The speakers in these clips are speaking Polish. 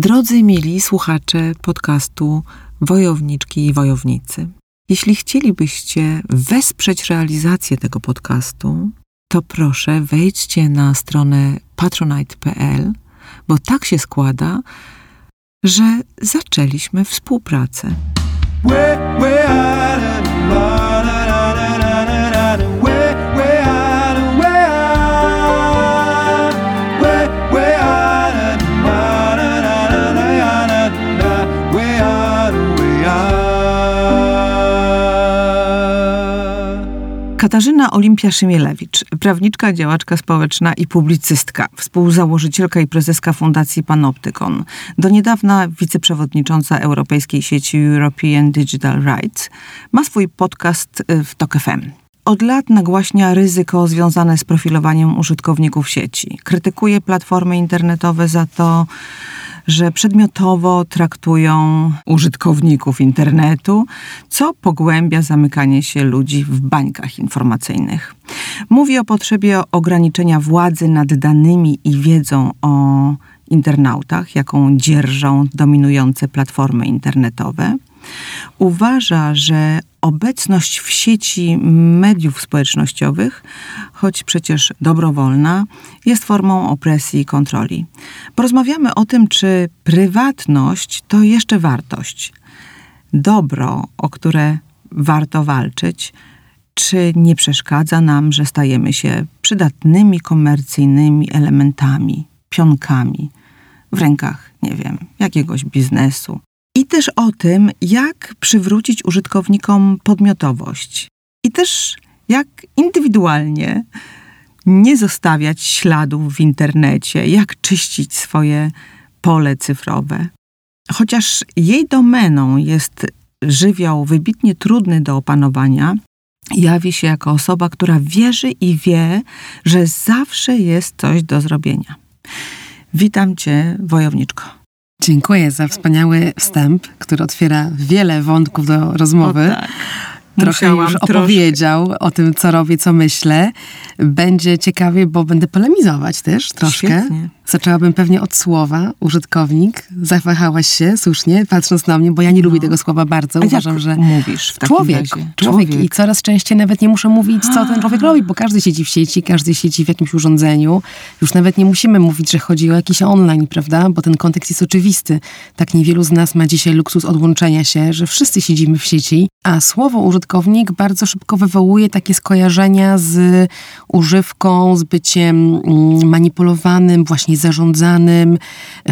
Drodzy mili słuchacze podcastu Wojowniczki i Wojownicy, jeśli chcielibyście wesprzeć realizację tego podcastu, to proszę wejdźcie na stronę patronite.pl, bo tak się składa, że zaczęliśmy współpracę. Katarzyna Olimpia Szymielewicz, prawniczka, działaczka społeczna i publicystka, współzałożycielka i prezeska Fundacji Panoptykon, do niedawna wiceprzewodnicząca Europejskiej sieci European Digital Rights, ma swój podcast y, w TOK FM. Od lat nagłaśnia ryzyko związane z profilowaniem użytkowników sieci. Krytykuje platformy internetowe za to, że przedmiotowo traktują użytkowników internetu, co pogłębia zamykanie się ludzi w bańkach informacyjnych. Mówi o potrzebie ograniczenia władzy nad danymi i wiedzą o internautach, jaką dzierżą dominujące platformy internetowe. Uważa, że obecność w sieci mediów społecznościowych, choć przecież dobrowolna, jest formą opresji i kontroli. Porozmawiamy o tym, czy prywatność to jeszcze wartość, dobro, o które warto walczyć, czy nie przeszkadza nam, że stajemy się przydatnymi komercyjnymi elementami, pionkami w rękach, nie wiem, jakiegoś biznesu, i też o tym, jak przywrócić użytkownikom podmiotowość. I też jak indywidualnie nie zostawiać śladów w internecie, jak czyścić swoje pole cyfrowe. Chociaż jej domeną jest żywioł wybitnie trudny do opanowania, jawi się jako osoba, która wierzy i wie, że zawsze jest coś do zrobienia. Witam Cię, wojowniczko. Dziękuję za wspaniały wstęp, który otwiera wiele wątków do rozmowy. O, tak. Trochę już opowiedział troszkę. o tym, co robię, co myślę. Będzie ciekawie, bo będę polemizować też troszkę. Świetnie. Zaczęłabym pewnie od słowa użytkownik. Zawahałaś się słusznie, patrząc na mnie, bo ja nie no. lubię tego słowa bardzo. A Uważam, że mówisz w człowiek, człowiek, człowiek. I coraz częściej nawet nie muszę mówić, co ten człowiek robi, bo każdy siedzi w sieci, każdy siedzi w jakimś urządzeniu. Już nawet nie musimy mówić, że chodzi o jakiś online, prawda? Bo ten kontekst jest oczywisty. Tak niewielu z nas ma dzisiaj luksus odłączenia się, że wszyscy siedzimy w sieci, a słowo użytkownik bardzo szybko wywołuje takie skojarzenia z używką, z byciem mm, manipulowanym, właśnie zarządzanym,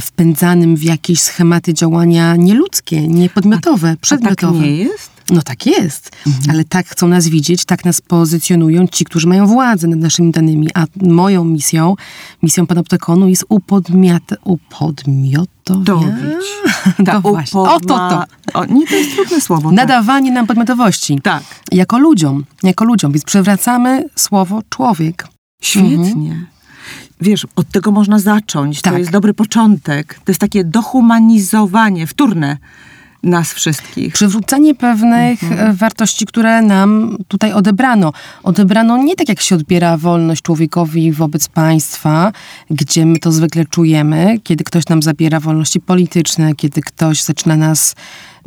wpędzanym w jakieś schematy działania nieludzkie, niepodmiotowe, przedmiotowe. A tak nie jest? No tak jest, mhm. ale tak chcą nas widzieć, tak nas pozycjonują ci, którzy mają władzę nad naszymi danymi. A moją misją, misją Panoptykonu jest upodmiat, upodmiotowiać. Tak, właśnie. O to to. O, nie, to jest trudne słowo. Tak. Nadawanie tak. nam podmiotowości. Tak. Jako ludziom, jako ludziom. Więc przewracamy słowo człowiek. Świetnie. Mhm wiesz, od tego można zacząć. Tak. To jest dobry początek. To jest takie dohumanizowanie, wtórne nas wszystkich. Przywrócenie pewnych mhm. E, wartości, które nam tutaj odebrano. Odebrano nie tak, jak się odbiera wolność człowiekowi wobec państwa, gdzie my to zwykle czujemy, kiedy ktoś nam zabiera wolności polityczne, kiedy ktoś zaczyna nas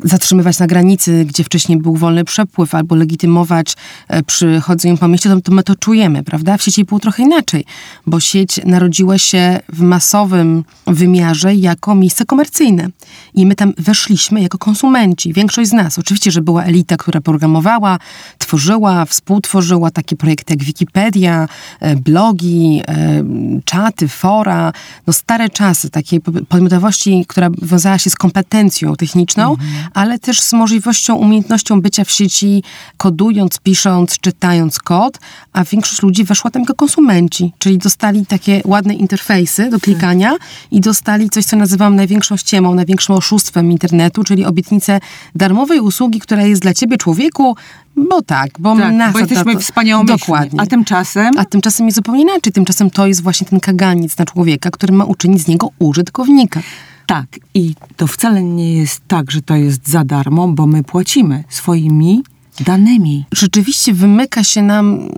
zatrzymywać na granicy, gdzie wcześniej był wolny przepływ, albo legitymować e, przy chodzeniu po mieście, to, to my to czujemy, prawda? W sieci było trochę inaczej, bo sieć narodziła się w masowym wymiarze jako miejsce komercyjne. I my tam weszliśmy jako konsumenci, większość z nas. Oczywiście, że była elita, która programowała, tworzyła, współtworzyła takie projekty jak Wikipedia, e, blogi, e, czaty, fora, no stare czasy takiej podmiotowości, która wiązała się z kompetencją techniczną, mhm ale też z możliwością, umiejętnością bycia w sieci, kodując, pisząc, czytając kod, a większość ludzi weszła tam jako konsumenci, czyli dostali takie ładne interfejsy do klikania i dostali coś, co nazywam największą ściemą, największym oszustwem internetu, czyli obietnicę darmowej usługi, która jest dla ciebie, człowieku, bo tak, bo tak, nas... Bo jesteśmy wspaniałą Dokładnie. A tymczasem? A tymczasem jest zupełnie inaczej. Tymczasem to jest właśnie ten kaganiec na człowieka, który ma uczynić z niego użytkownika. Tak, i to wcale nie jest tak, że to jest za darmo, bo my płacimy swoimi danymi. Rzeczywiście wymyka się nam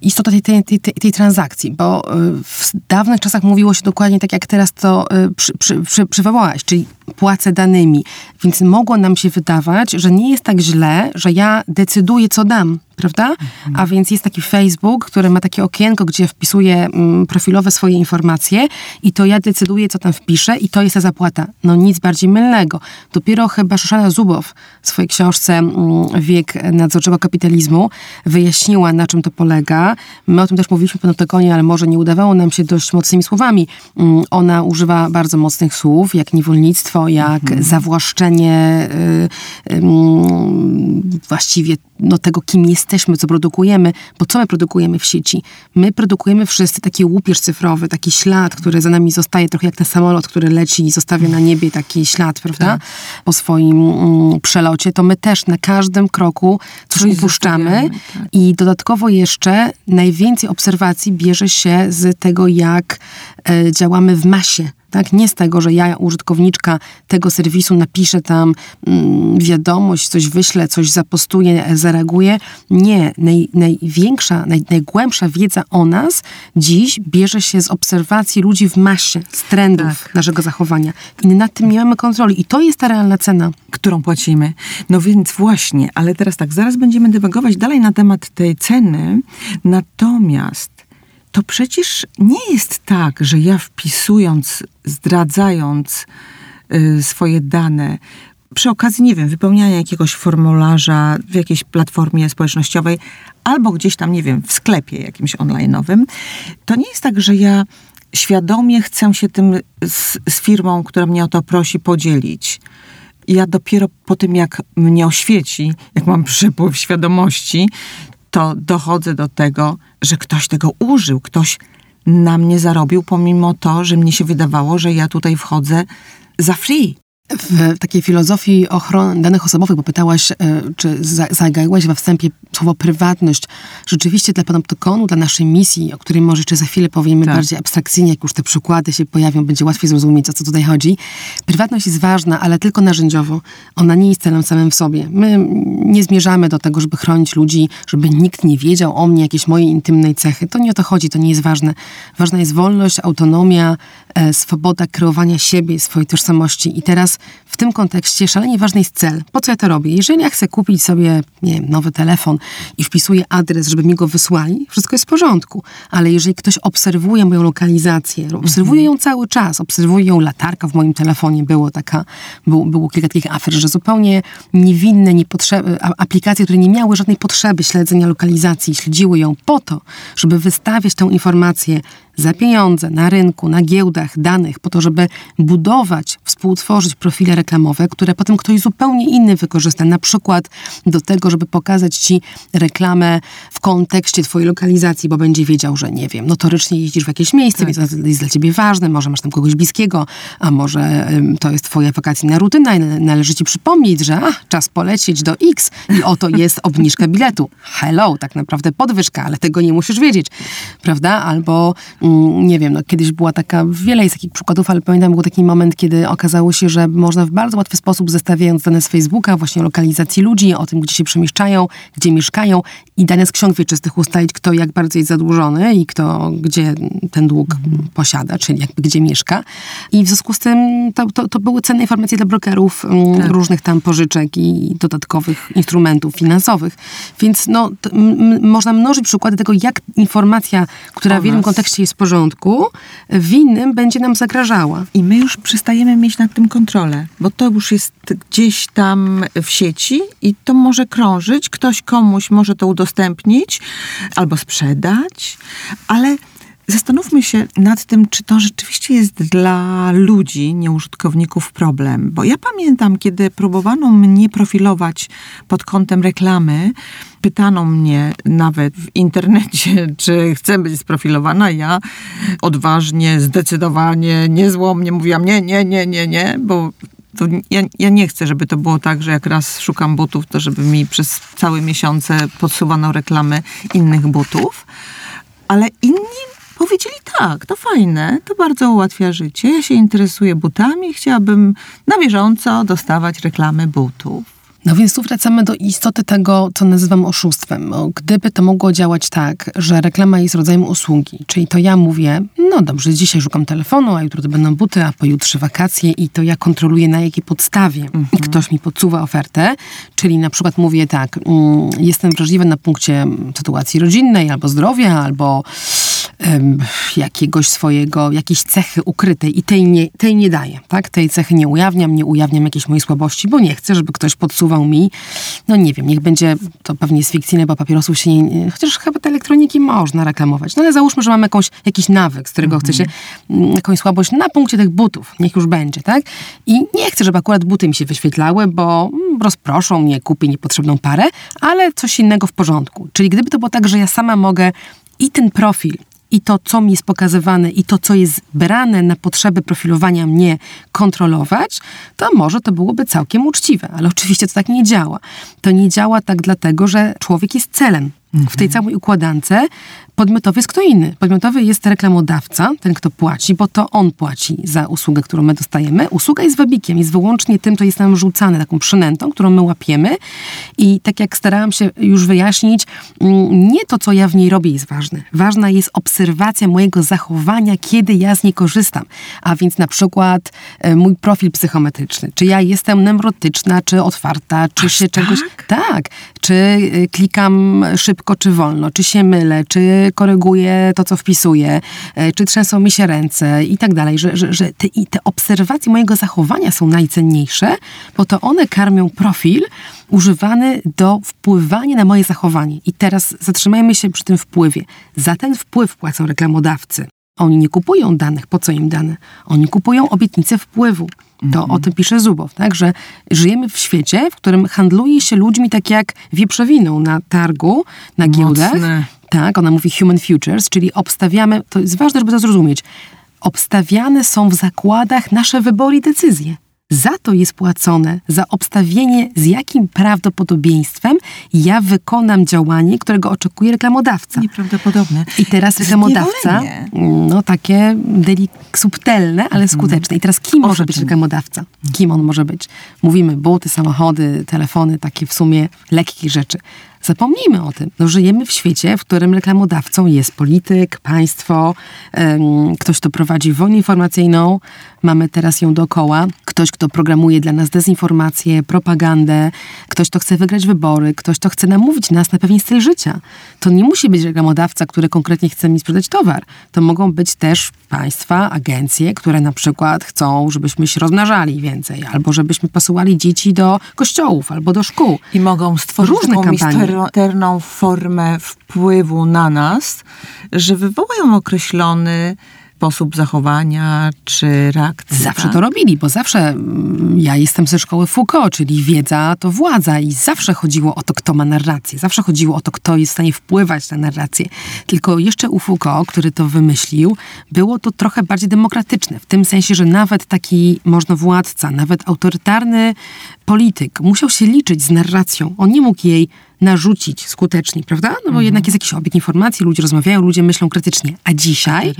istota tej, tej, tej, tej, transakcji, bo y, w dawnych czasach mówiło się dokładnie tak, jak teraz to y, przy, przy, przy, przywołałaś, czyli płacę danymi. Więc mogło nam się wydawać, że nie jest tak źle, że ja decyduję, co dam prawda? A więc jest taki Facebook, który ma takie okienko, gdzie wpisuję mm, profilowe swoje informacje i to ja decyduję, co tam wpiszę i to jest ta zapłata. No nic bardziej mylnego. Dopiero chyba Szuszana Zubow w swojej książce mm, Wiek nadzorczego kapitalizmu wyjaśniła, na czym to polega. My o tym też mówiliśmy po Notokonie, ale może nie udawało nam się dość mocnymi słowami. Mm, ona używa bardzo mocnych słów, jak niewolnictwo, jak mhm. zawłaszczenie y, y, właściwie no, tego, kim jesteśmy, co produkujemy, bo co my produkujemy w sieci? My produkujemy wszyscy taki łupież cyfrowy, taki ślad, który za nami zostaje, trochę jak ten samolot, który leci i zostawia na niebie taki ślad, prawda? Tak. Po swoim mm, przelocie, to my też na każdym kroku coś, coś upuszczamy tak. i dodatkowo jeszcze najwięcej obserwacji bierze się z tego, jak e, działamy w masie tak? Nie z tego, że ja, użytkowniczka tego serwisu, napiszę tam mm, wiadomość, coś wyślę, coś zapostuję, zareaguję. Nie. Naj, największa, naj, najgłębsza wiedza o nas dziś bierze się z obserwacji ludzi w masie, z trendów tak. naszego zachowania. I nad tym nie mamy kontroli. I to jest ta realna cena. Którą płacimy. No więc właśnie, ale teraz tak, zaraz będziemy dywagować dalej na temat tej ceny. Natomiast to przecież nie jest tak, że ja wpisując, zdradzając y, swoje dane, przy okazji, nie wiem, wypełniania jakiegoś formularza w jakiejś platformie społecznościowej albo gdzieś tam, nie wiem, w sklepie jakimś online'owym, to nie jest tak, że ja świadomie chcę się tym z, z firmą, która mnie o to prosi, podzielić. Ja dopiero po tym, jak mnie oświeci, jak mam przypływ świadomości, to dochodzę do tego, że ktoś tego użył, ktoś na mnie zarobił, pomimo to, że mnie się wydawało, że ja tutaj wchodzę za free w takiej filozofii ochrony danych osobowych, bo pytałaś, e, czy zagaiłaś we wstępie słowo prywatność. Rzeczywiście dla Panoptykonu, dla naszej misji, o której może jeszcze za chwilę powiemy tak. bardziej abstrakcyjnie, jak już te przykłady się pojawią, będzie łatwiej zrozumieć, o co tutaj chodzi. Prywatność jest ważna, ale tylko narzędziowo. Ona nie jest celem samym w sobie. My nie zmierzamy do tego, żeby chronić ludzi, żeby nikt nie wiedział o mnie jakiejś mojej intymnej cechy. To nie o to chodzi, to nie jest ważne. Ważna jest wolność, autonomia, e, swoboda kreowania siebie, swojej tożsamości. I teraz w tym kontekście szalenie ważny jest cel. Po co ja to robię? Jeżeli ja chcę kupić sobie, nie wiem, nowy telefon i wpisuję adres, żeby mi go wysłali, wszystko jest w porządku. Ale jeżeli ktoś obserwuje moją lokalizację, obserwuje ją cały czas, obserwuje ją latarka w moim telefonie, było taka, było, było kilka takich afer, że zupełnie niewinne, niepotrzebne, aplikacje, które nie miały żadnej potrzeby śledzenia lokalizacji, śledziły ją po to, żeby wystawiać tę informację za pieniądze na rynku, na giełdach danych, po to, żeby budować, współtworzyć profile reklamowe, które potem ktoś zupełnie inny wykorzysta, na przykład do tego, żeby pokazać ci reklamę w kontekście twojej lokalizacji, bo będzie wiedział, że nie wiem, notorycznie jeździsz w jakieś miejsce, tak. więc to jest dla ciebie ważne, może masz tam kogoś bliskiego, a może to jest twoja wakacyjna rutyna i należy ci przypomnieć, że a, czas polecieć do X i oto jest obniżka biletu. Hello, tak naprawdę podwyżka, ale tego nie musisz wiedzieć, prawda? Albo nie wiem, no, kiedyś była taka, wiele jest takich przykładów, ale pamiętam, był taki moment, kiedy okazało się, że można w bardzo łatwy sposób, zestawiając dane z Facebooka, właśnie o lokalizacji ludzi, o tym, gdzie się przemieszczają, gdzie mieszkają i dane z ksiąg wieczystych ustalić, kto jak bardzo jest zadłużony i kto gdzie ten dług mhm. posiada, czyli jakby gdzie mieszka. I w związku z tym to, to, to były cenne informacje dla brokerów mm, tak. różnych tam pożyczek i dodatkowych instrumentów finansowych. Więc no, można mnożyć przykłady tego, jak informacja, która w jednym kontekście jest porządku, w innym będzie nam zagrażała. I my już przestajemy mieć nad tym kontrolę, bo to już jest gdzieś tam w sieci i to może krążyć, ktoś komuś może to udostępnić albo sprzedać, ale Zastanówmy się nad tym, czy to rzeczywiście jest dla ludzi, nieużytkowników problem. Bo ja pamiętam, kiedy próbowano mnie profilować pod kątem reklamy, pytano mnie nawet w internecie, czy chcę być sprofilowana. Ja odważnie, zdecydowanie, niezłomnie mówiłam nie, nie, nie, nie, nie, bo to ja, ja, nie chcę, żeby to było tak, że jak raz szukam butów, to żeby mi przez całe miesiące podsuwano reklamy innych butów. Ale inni powiedzieli tak, to fajne, to bardzo ułatwia życie. Ja się interesuję butami, chciałabym na bieżąco dostawać reklamy butów. No więc tu wracamy do istoty tego, co nazywam oszustwem. Gdyby to mogło działać tak, że reklama jest rodzajem usługi, czyli to ja mówię, no dobrze, dzisiaj szukam telefonu, a jutro to będą buty, a pojutrze wakacje i to ja kontroluję na jakiej podstawie mhm. ktoś mi podsuwa ofertę, czyli na przykład mówię tak, mm, jestem wrażliwy na punkcie sytuacji rodzinnej, albo zdrowia, albo jakiegoś swojego, jakiejś cechy ukrytej i tej nie, tej nie daję, tak? Tej cechy nie ujawniam, nie ujawniam jakiejś mojej słabości, bo nie chcę, żeby ktoś podsuwał mi, no nie wiem, niech będzie, to pewnie jest fikcyjne, bo papierosów się nie, chociaż chyba te elektroniki można reklamować, no ale załóżmy, że mam jakąś, jakiś nawyk, z którego mhm. chce się, mm, jakąś słabość na punkcie tych butów, niech już będzie, tak? I nie chcę, żeby akurat buty mi się wyświetlały, bo mm, rozproszą mnie, kupię niepotrzebną parę, ale coś innego w porządku. Czyli gdyby to było tak, że ja sama mogę i ten profil i to, co mi jest pokazywane, i to, co jest brane na potrzeby profilowania mnie kontrolować, to może to byłoby całkiem uczciwe. Ale oczywiście to tak nie działa. To nie działa tak dlatego, że człowiek jest celem. W tej całej układance podmiotowy jest kto inny. Podmiotowy jest reklamodawca, ten kto płaci, bo to on płaci za usługę, którą my dostajemy. Usługa jest wabikiem, jest wyłącznie tym, co jest nam rzucane, taką przynętą, którą my łapiemy i tak jak starałam się już wyjaśnić, mm, nie to, co ja w niej robię jest ważne. Ważna jest obserwacja mojego zachowania, kiedy ja z niej korzystam. A więc na przykład e, mój profil psychometryczny. Czy ja jestem neurotyczna, czy otwarta, czy Aż się tak? czegoś... Tak. Czy e, klikam szybko, czy wolno, czy się mylę, czy koryguję to, co wpisuję, e, czy trzęsą mi się ręce i tak dalej, że, że, że te, te obserwacje mojego zachowania są najcenniejsze, bo to one karmią profil używany do wpływania na moje zachowanie. I teraz zatrzymajmy się przy tym wpływie. Za ten wpływ płacą reklamodawcy. Oni nie kupują danych. Po co im dane? Oni kupują obietnicę wpływu. To mhm. o tym pisze Zubow, tak? że żyjemy w świecie, w którym handluje się ludźmi tak jak wieprzowiną na targu, na giełdach. Tak, ona mówi human futures, czyli obstawiamy, to jest ważne, żeby to zrozumieć, obstawiane są w zakładach nasze wybory i decyzje. Za to jest płacone, za obstawienie, z jakim prawdopodobieństwem ja wykonam działanie, którego oczekuje reklamodawca. Nieprawdopodobne. I teraz reklamodawca, no takie delik subtelne, ale mhm. skuteczne. I teraz kim może być reklamodawca? Kim on może być? Mówimy buty, samochody, telefony, takie w sumie lekkie rzeczy. Zapomnijmy o tym. No, żyjemy w świecie, w którym reklamodawcą jest polityk, państwo, um, ktoś, kto prowadzi wojnę informacyjną, mamy teraz ją dookoła, ktoś, kto programuje dla nas dezinformację, propagandę, ktoś, kto chce wygrać wybory, ktoś, kto chce namówić nas na pewien styl życia. To nie musi być reklamodawca, który konkretnie chce mi sprzedać towar. To mogą być też państwa, agencje, które na przykład chcą, żebyśmy się rozmnażali więcej, albo żebyśmy posyłali dzieci do kościołów, albo do szkół. I mogą stworzyć Różne kampanie charakterną formę wpływu na nas, że wywołują określony sposób zachowania czy reakcji. Zawsze tak? to robili, bo zawsze mm, ja jestem ze szkoły Foucault, czyli wiedza to władza i zawsze chodziło o to, kto ma narrację. Zawsze chodziło o to, kto jest w stanie wpływać na narrację. Tylko jeszcze u Foucault, który to wymyślił, było to trochę bardziej demokratyczne. W tym sensie, że nawet taki można władca, nawet autorytarny polityk musiał się liczyć z narracją. On nie mógł jej narzucić skutecznie, prawda? No bo mhm. jednak jest jakiś obieg informacji, ludzie rozmawiają, ludzie myślą krytycznie. A dzisiaj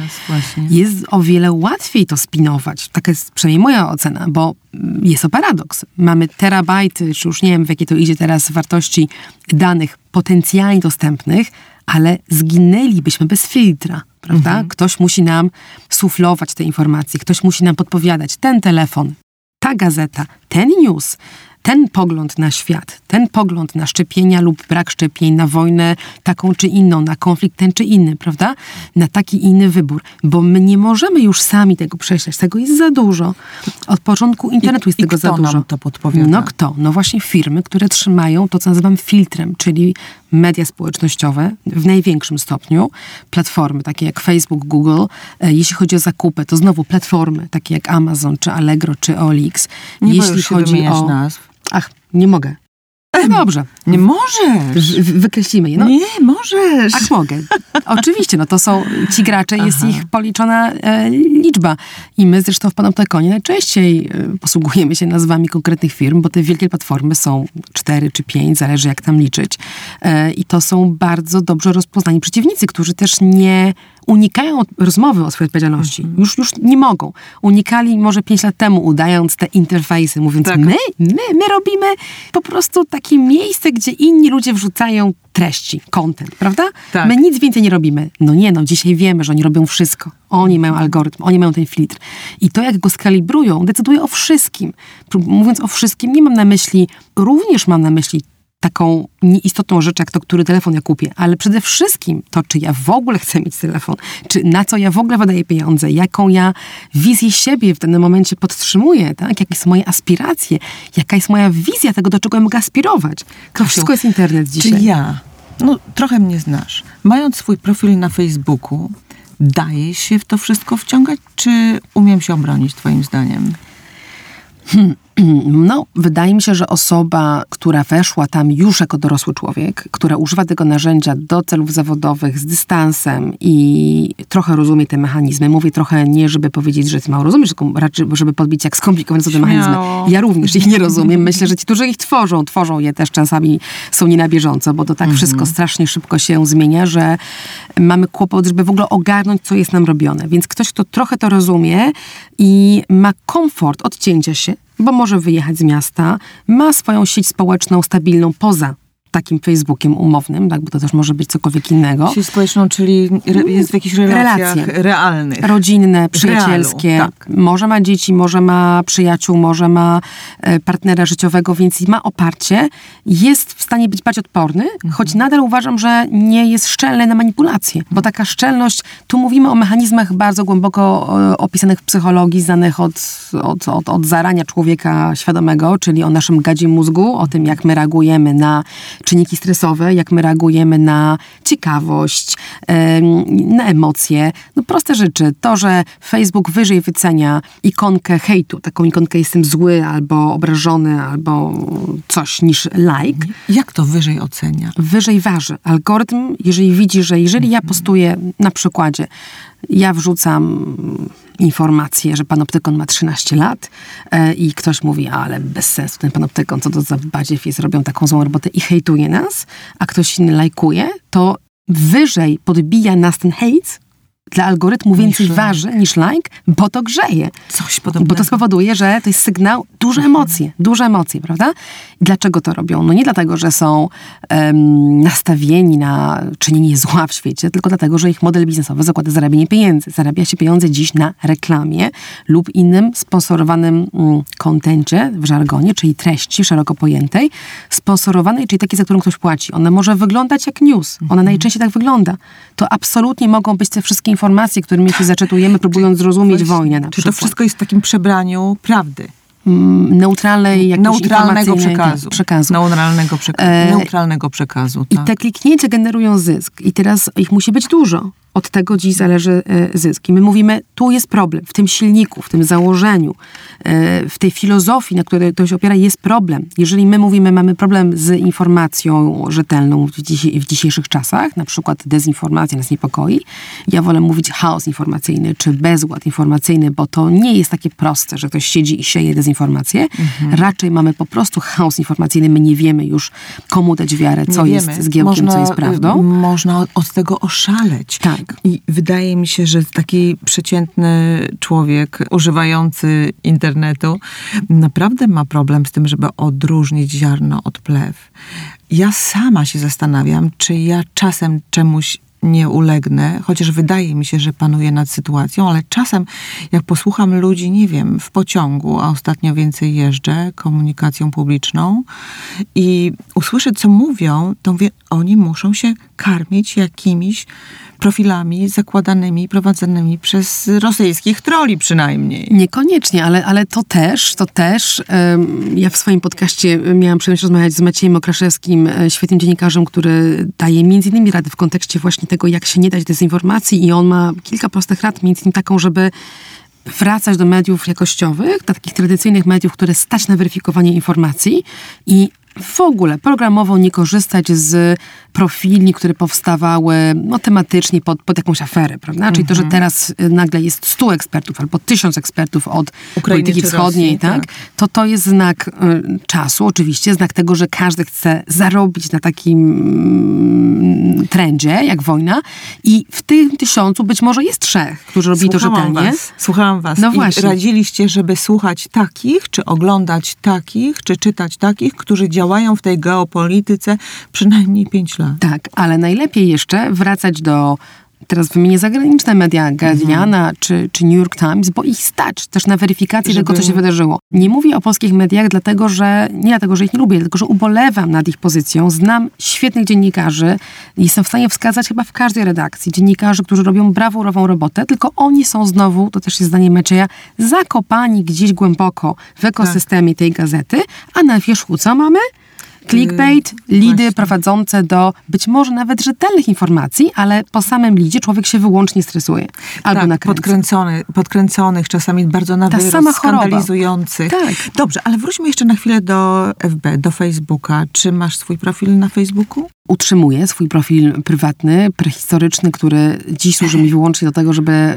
jest o wiele łatwiej to spinować. Taka jest przynajmniej moja ocena, bo jest to paradoks. Mamy terabajty, czy już nie wiem, w jakie to idzie teraz wartości danych potencjalnie dostępnych, ale zginęlibyśmy bez filtra, prawda? Mhm. Ktoś musi nam suflować te informacje, ktoś musi nam podpowiadać ten telefon, ta gazeta, ten news, ten pogląd na świat, ten pogląd na szczepienia lub brak szczepień, na wojnę taką czy inną, na konflikt ten czy inny, prawda? Na taki inny wybór, bo my nie możemy już sami tego prześleć, tego jest za dużo. Od początku internetu jest I tego za dużo. Nam to podpowiada? No kto? No właśnie firmy, które trzymają to, co nazywam filtrem, czyli media społecznościowe w największym stopniu, platformy takie jak Facebook, Google, e, jeśli chodzi o zakupy, to znowu platformy takie jak Amazon, czy Allegro, czy OLX. Nie jeśli chodzi o nazw. Ach, nie mogę. No dobrze. Nie możesz. wykreślimy je. No. Nie, możesz. Ach, mogę. Oczywiście, no to są ci gracze, Aha. jest ich policzona e, liczba. I my zresztą w Panoptykonie najczęściej e, posługujemy się nazwami konkretnych firm, bo te wielkie platformy są cztery czy pięć, zależy jak tam liczyć. E, I to są bardzo dobrze rozpoznani przeciwnicy, którzy też nie unikają rozmowy o swojej odpowiedzialności. Mhm. Już, już nie mogą. Unikali może pięć lat temu, udając te interfejsy, mówiąc tak. my, my, my robimy po prostu takie miejsce, gdzie inni ludzie wrzucają treści, content, prawda? Tak. My nic więcej nie robimy. No nie, no dzisiaj wiemy, że oni robią wszystko. Oni mają algorytm, oni mają ten filtr. I to, jak go skalibrują, decyduje o wszystkim. Mówiąc o wszystkim, nie mam na myśli, również mam na myśli taką nieistotną rzecz, jak to, który telefon ja kupię, ale przede wszystkim to, czy ja w ogóle chcę mieć telefon, czy na co ja w ogóle wydaję pieniądze, jaką ja wizję siebie w danym momencie podtrzymuję, tak? jakie są moje aspiracje, jaka jest moja wizja tego, do czego ja mogę aspirować. To wszystko jest internet dzisiaj. Czy ja, no trochę mnie znasz, mając swój profil na Facebooku, daje się w to wszystko wciągać, czy umiem się obronić twoim zdaniem? Hmm. No, wydaje mi się, że osoba, która weszła tam już jako dorosły człowiek, która używa tego narzędzia do celów zawodowych z dystansem i trochę rozumie te mechanizmy, mówię trochę nie, żeby powiedzieć, że ty mało rozumiesz, tylko raczej, żeby podbić, jak skomplikowane są te mechanizmy. Ja również ich nie rozumiem. Myślę, że ci, którzy ich tworzą, tworzą je też czasami, są nie na bieżąco, bo to tak mhm. wszystko strasznie szybko się zmienia, że mamy kłopot, żeby w ogóle ogarnąć, co jest nam robione. Więc ktoś, kto trochę to rozumie i ma komfort odcięcia się, bo może wyjechać z miasta, ma swoją sieć społeczną stabilną poza takim Facebookiem umownym, tak, bo to też może być cokolwiek innego. Sieć społeczną, czyli jest w jakichś relacjach Relacje. realnych. Rodzinne, przyjacielskie. Realu, tak. Może ma dzieci, może ma przyjaciół, może ma e, partnera życiowego, więc ma oparcie. Jest w stanie być bardziej odporny, mhm. choć nadal uważam, że nie jest szczelny na manipulacje, bo taka szczelność, tu mówimy o mechanizmach bardzo głęboko e, opisanych w psychologii, znanych od, od, od, od zarania człowieka świadomego, czyli o naszym gadzie mózgu, o tym, jak my reagujemy na czynniki stresowe, jak my reagujemy na ciekawość, na emocje. No proste rzeczy. To, że Facebook wyżej wycenia ikonkę hejtu, taką ikonkę jestem zły, albo obrażony, albo coś niż like. Jak to wyżej ocenia? Wyżej waży. Algorytm, jeżeli widzi, że jeżeli ja postuję na przykładzie, ja wrzucam informację, że panoptykon ma 13 lat e, i ktoś mówi, ale bez sensu ten panoptykon, co to za badziew jest, robią taką złą robotę i hejtuje nas, a ktoś inny lajkuje, to wyżej podbija nas ten hejt, dla algorytmu więcej niż waży niż like, bo to grzeje. Coś podobnego. Bo to spowoduje, że to jest sygnał, duże emocje, duże emocje, prawda? I dlaczego to robią? No nie dlatego, że są um, nastawieni na czynienie zła w świecie, tylko dlatego, że ich model biznesowy zakłada zarabianie pieniędzy. Zarabia się pieniądze dziś na reklamie lub innym sponsorowanym mm, kontencie w żargonie, czyli treści szeroko pojętej, sponsorowanej, czyli takiej, za którą ktoś płaci. Ona może wyglądać jak news. Ona mhm. najczęściej tak wygląda. To absolutnie mogą być te wszystkie informacje, którymi się zaczętujemy, próbując zrozumieć wojnę na Czy to wszystko jest w takim przebraniu prawdy? Mm, neutralnej jakiejś neutralnego przekazu. przekazu. Neutralnego, przeka e, neutralnego przekazu. Tak. I te kliknięcia generują zysk. I teraz ich musi być dużo od tego dziś zależy e, zysk. I my mówimy, tu jest problem, w tym silniku, w tym założeniu, e, w tej filozofii, na której to się opiera, jest problem. Jeżeli my mówimy, mamy problem z informacją rzetelną w, dzisiejszych czasach, na przykład dezinformacja nas niepokoi, ja wolę mówić chaos informacyjny, czy bezład informacyjny, bo to nie jest takie proste, że ktoś siedzi i sieje dezinformację. Mhm. Raczej mamy po prostu chaos informacyjny, my nie wiemy już, komu dać wiarę, co nie jest wiemy. zgiełkiem, można, co jest prawdą. Można od tego oszaleć. Tak. I wydaje mi się, że taki przeciętny człowiek używający internetu naprawdę ma problem z tym, żeby odróżnić ziarno od plew. Ja sama się zastanawiam, czy ja czasem czemuś nie ulegnę, chociaż wydaje mi się, że panuję nad sytuacją, ale czasem jak posłucham ludzi, nie wiem, w pociągu, a ostatnio więcej jeżdżę komunikacją publiczną i usłyszę, co mówią, to mówię, oni muszą się karmić jakimiś profilami zakładanymi, prowadzonymi przez rosyjskich troli przynajmniej. Niekoniecznie, ale, ale to też, to też. Ja w swoim podcaście miałam przyjemność rozmawiać z Maciejem Okraszewskim, e, świetnym dziennikarzem, który daje między innymi rady w kontekście właśnie tego, jak się nie dać dezinformacji i on ma kilka prostych rad, między innymi taką, żeby wracać do mediów jakościowych, do takich tradycyjnych mediów, które stać na weryfikowanie informacji i w ogóle programowo nie korzystać z profili, które powstawały no, tematycznie pod, pod jakąś aferę, prawda? Czyli to, że teraz y, nagle jest 100 ekspertów albo 1000 ekspertów od Ukrainy polityki wschodniej, Rosji, tak? tak. To to jest znak y, czasu, oczywiście, znak tego, że każdy chce zarobić na takim mm, trendzie, jak wojna i w tym tysiącu być może jest trzech, którzy robili to rzetelnie. Was, słuchałam was. No I właśnie. radziliście, żeby słuchać takich, czy oglądać takich, czy czytać takich, którzy działają w tej geopolityce przynajmniej pięć lat. Tak, ale najlepiej jeszcze wracać do teraz wymienię zagraniczne media Guardiana czy, czy New York Times, bo ich stać też na weryfikację Żeby- tego, co się wydarzyło. Nie mówię o polskich mediach, dlatego że nie dlatego, że ich nie lubię, tylko że ubolewam nad ich pozycją. Znam świetnych dziennikarzy i jestem w stanie wskazać chyba w każdej redakcji dziennikarzy, którzy robią brawurową robotę, tylko oni są znowu, to też jest zdanie Macieja, zakopani gdzieś głęboko w ekosystemie tej gazety, a na wierzchu co mamy? Clickbait, lidy właśnie. prowadzące do być może nawet rzetelnych informacji, ale po samym lidzie człowiek się wyłącznie stresuje. Albo tak, nakręca. podkręcony, podkręconych, czasami bardzo na Ta wyrost, sama choroba. skandalizujących. Tak. Dobrze, ale wróćmy jeszcze na chwilę do FB, do Facebooka. Czy masz swój profil na Facebooku? Utrzymuję swój profil prywatny, prehistoryczny, który dziś służy mi wyłącznie do tego, żeby e,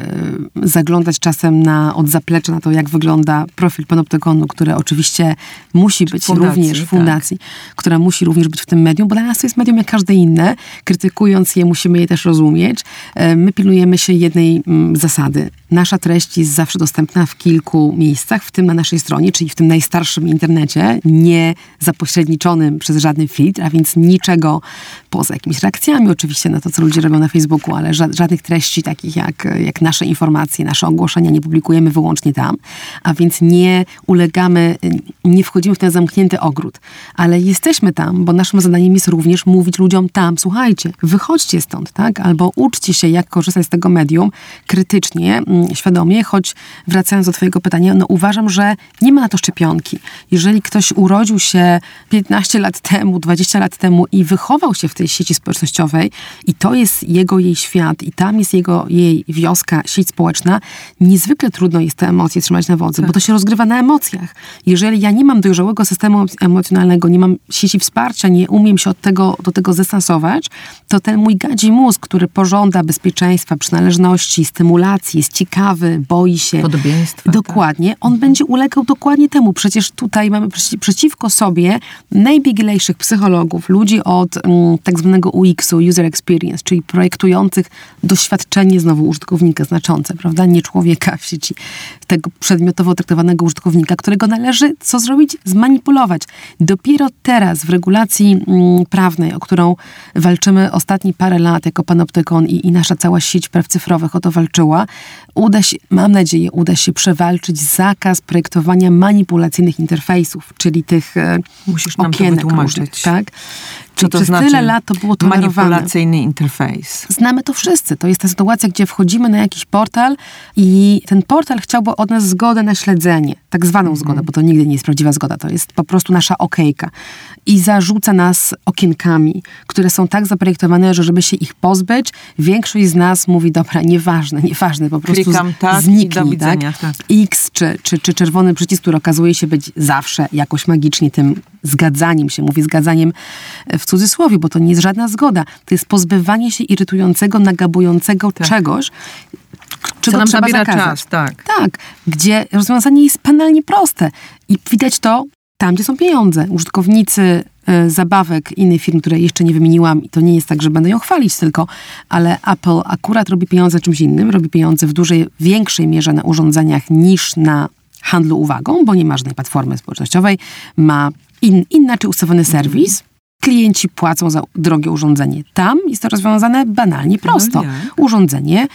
zaglądać czasem na, od zaplecza na to, jak wygląda profil Panoptykonu, który oczywiście musi być fundacji, również tak. fundacji, która musi również być w tym medium, bo dla nas to jest medium jak każde inne. Krytykując je, musimy je też rozumieć. E, My pilnujemy się jednej mm, zasady. Nasza treść jest zawsze dostępna w kilku miejscach, w tym na naszej stronie, czyli w tym najstarszym internecie, nie zapośredniczonym przez żaden filtr, a więc niczego poza jakimiś reakcjami. Oczywiście na to, co ludzie robią na Facebooku, ale ża- żadnych treści takich jak, jak nasze informacje, nasze ogłoszenia nie publikujemy wyłącznie tam, a więc nie ulegamy, nie wchodzimy w ten zamknięty ogród, ale jesteśmy tam, bo naszym zadaniem jest również mówić ludziom tam, słuchajcie, wychodźcie stąd, tak, albo uczcie się, jak korzystać z tego medium krytycznie, mm, świadomie, choć wracając do twojego pytania, no uważam, że nie ma na to szczepionki. Jeżeli ktoś urodził się 15 lat temu, 20 lat temu i wychował się w tej sieci społecznościowej i to jest jego, jej świat i tam jest jego, jej wioska, sieć społeczna, niezwykle trudno jest te emocje trzymać na wodzy, bo to się rozgrywa na emocjach. Jeżeli ja nie mam dojrzałego systemu emocjonalnego, nie mam sieci wsparcia, nie umiem się od tego, do tego zestansować, to ten mój gadzi mózg, który pożąda bezpieczeństwa, przynależności, stymulacji, jest ciekawy, boi się. Podobieństwa, Dokładnie. On będzie ulegał dokładnie temu. Przecież tutaj mamy przeci- przeciwko sobie najbiglejszych psychologów, ludzi od mm, tak zwanego UX-u, User Experience, czyli projektujących doświadczenie znowu użytkownika znaczące, prawda? Nie człowieka w sieci, tego przedmiotowo traktowanego użytkownika, którego należy co zrobić? Zmanipulować. Dopiero teraz w regulacji mm, prawnej, o którą walczymy ostatnie parę lat jako Panoptykon i, i nasza cała sieć praw cyfrowych o to walczyła, uda się, mam nadzieję, uda się przewalczyć zakaz projektowania manipulacyjnych interfejsów, czyli tych e, Musisz nam to okienek wytłumaczyć. różnych, tak? Co to przez znaczy tyle lat to było tolerowane. manipulacyjny interfejs? Znamy to wszyscy. To jest ta sytuacja, gdzie wchodzimy na jakiś portal i ten portal chciałby od nas zgodę na śledzenie. Tak zwaną Mhm. zgodę, bo to nigdy nie jest prawdziwa zgoda. To jest po prostu nasza okejka. I zarzuca nas okienkami, które są tak zaprojektowane, że żeby się ich pozbyć, większość z nas mówi, dobra, nieważne, nieważne, po prostu Klikam tak i zniknij, do widzenia, tak. X czy, czy, czy czerwony przycisk, który okazuje się być zawsze jakoś magicznie tym zgadzaniem się. Mówię zgadzaniem w cudzysłowie, bo to nie jest żadna zgoda. To jest pozbywanie się irytującego, nagabującego czegoś, czego Co nam trzeba zabiera zakazać. czas, tak. Tak, gdzie rozwiązanie jest banalnie proste. I widać to tam, gdzie są pieniądze. Użytkownicy e, zabawek innych firm, które jeszcze nie wymieniłam, i to nie jest tak, że będę ją chwalić tylko, ale Apple akurat robi pieniądze czymś innym, robi pieniądze w dużej, większej mierze na urządzeniach niż na handlu uwagą, bo nie ma żadnej platformy społecznościowej, ma in, inaczej ustawiony serwis. Klienci płacą za drogie urządzenie. Tam jest to rozwiązane banalnie prosto. jak? Urządzenie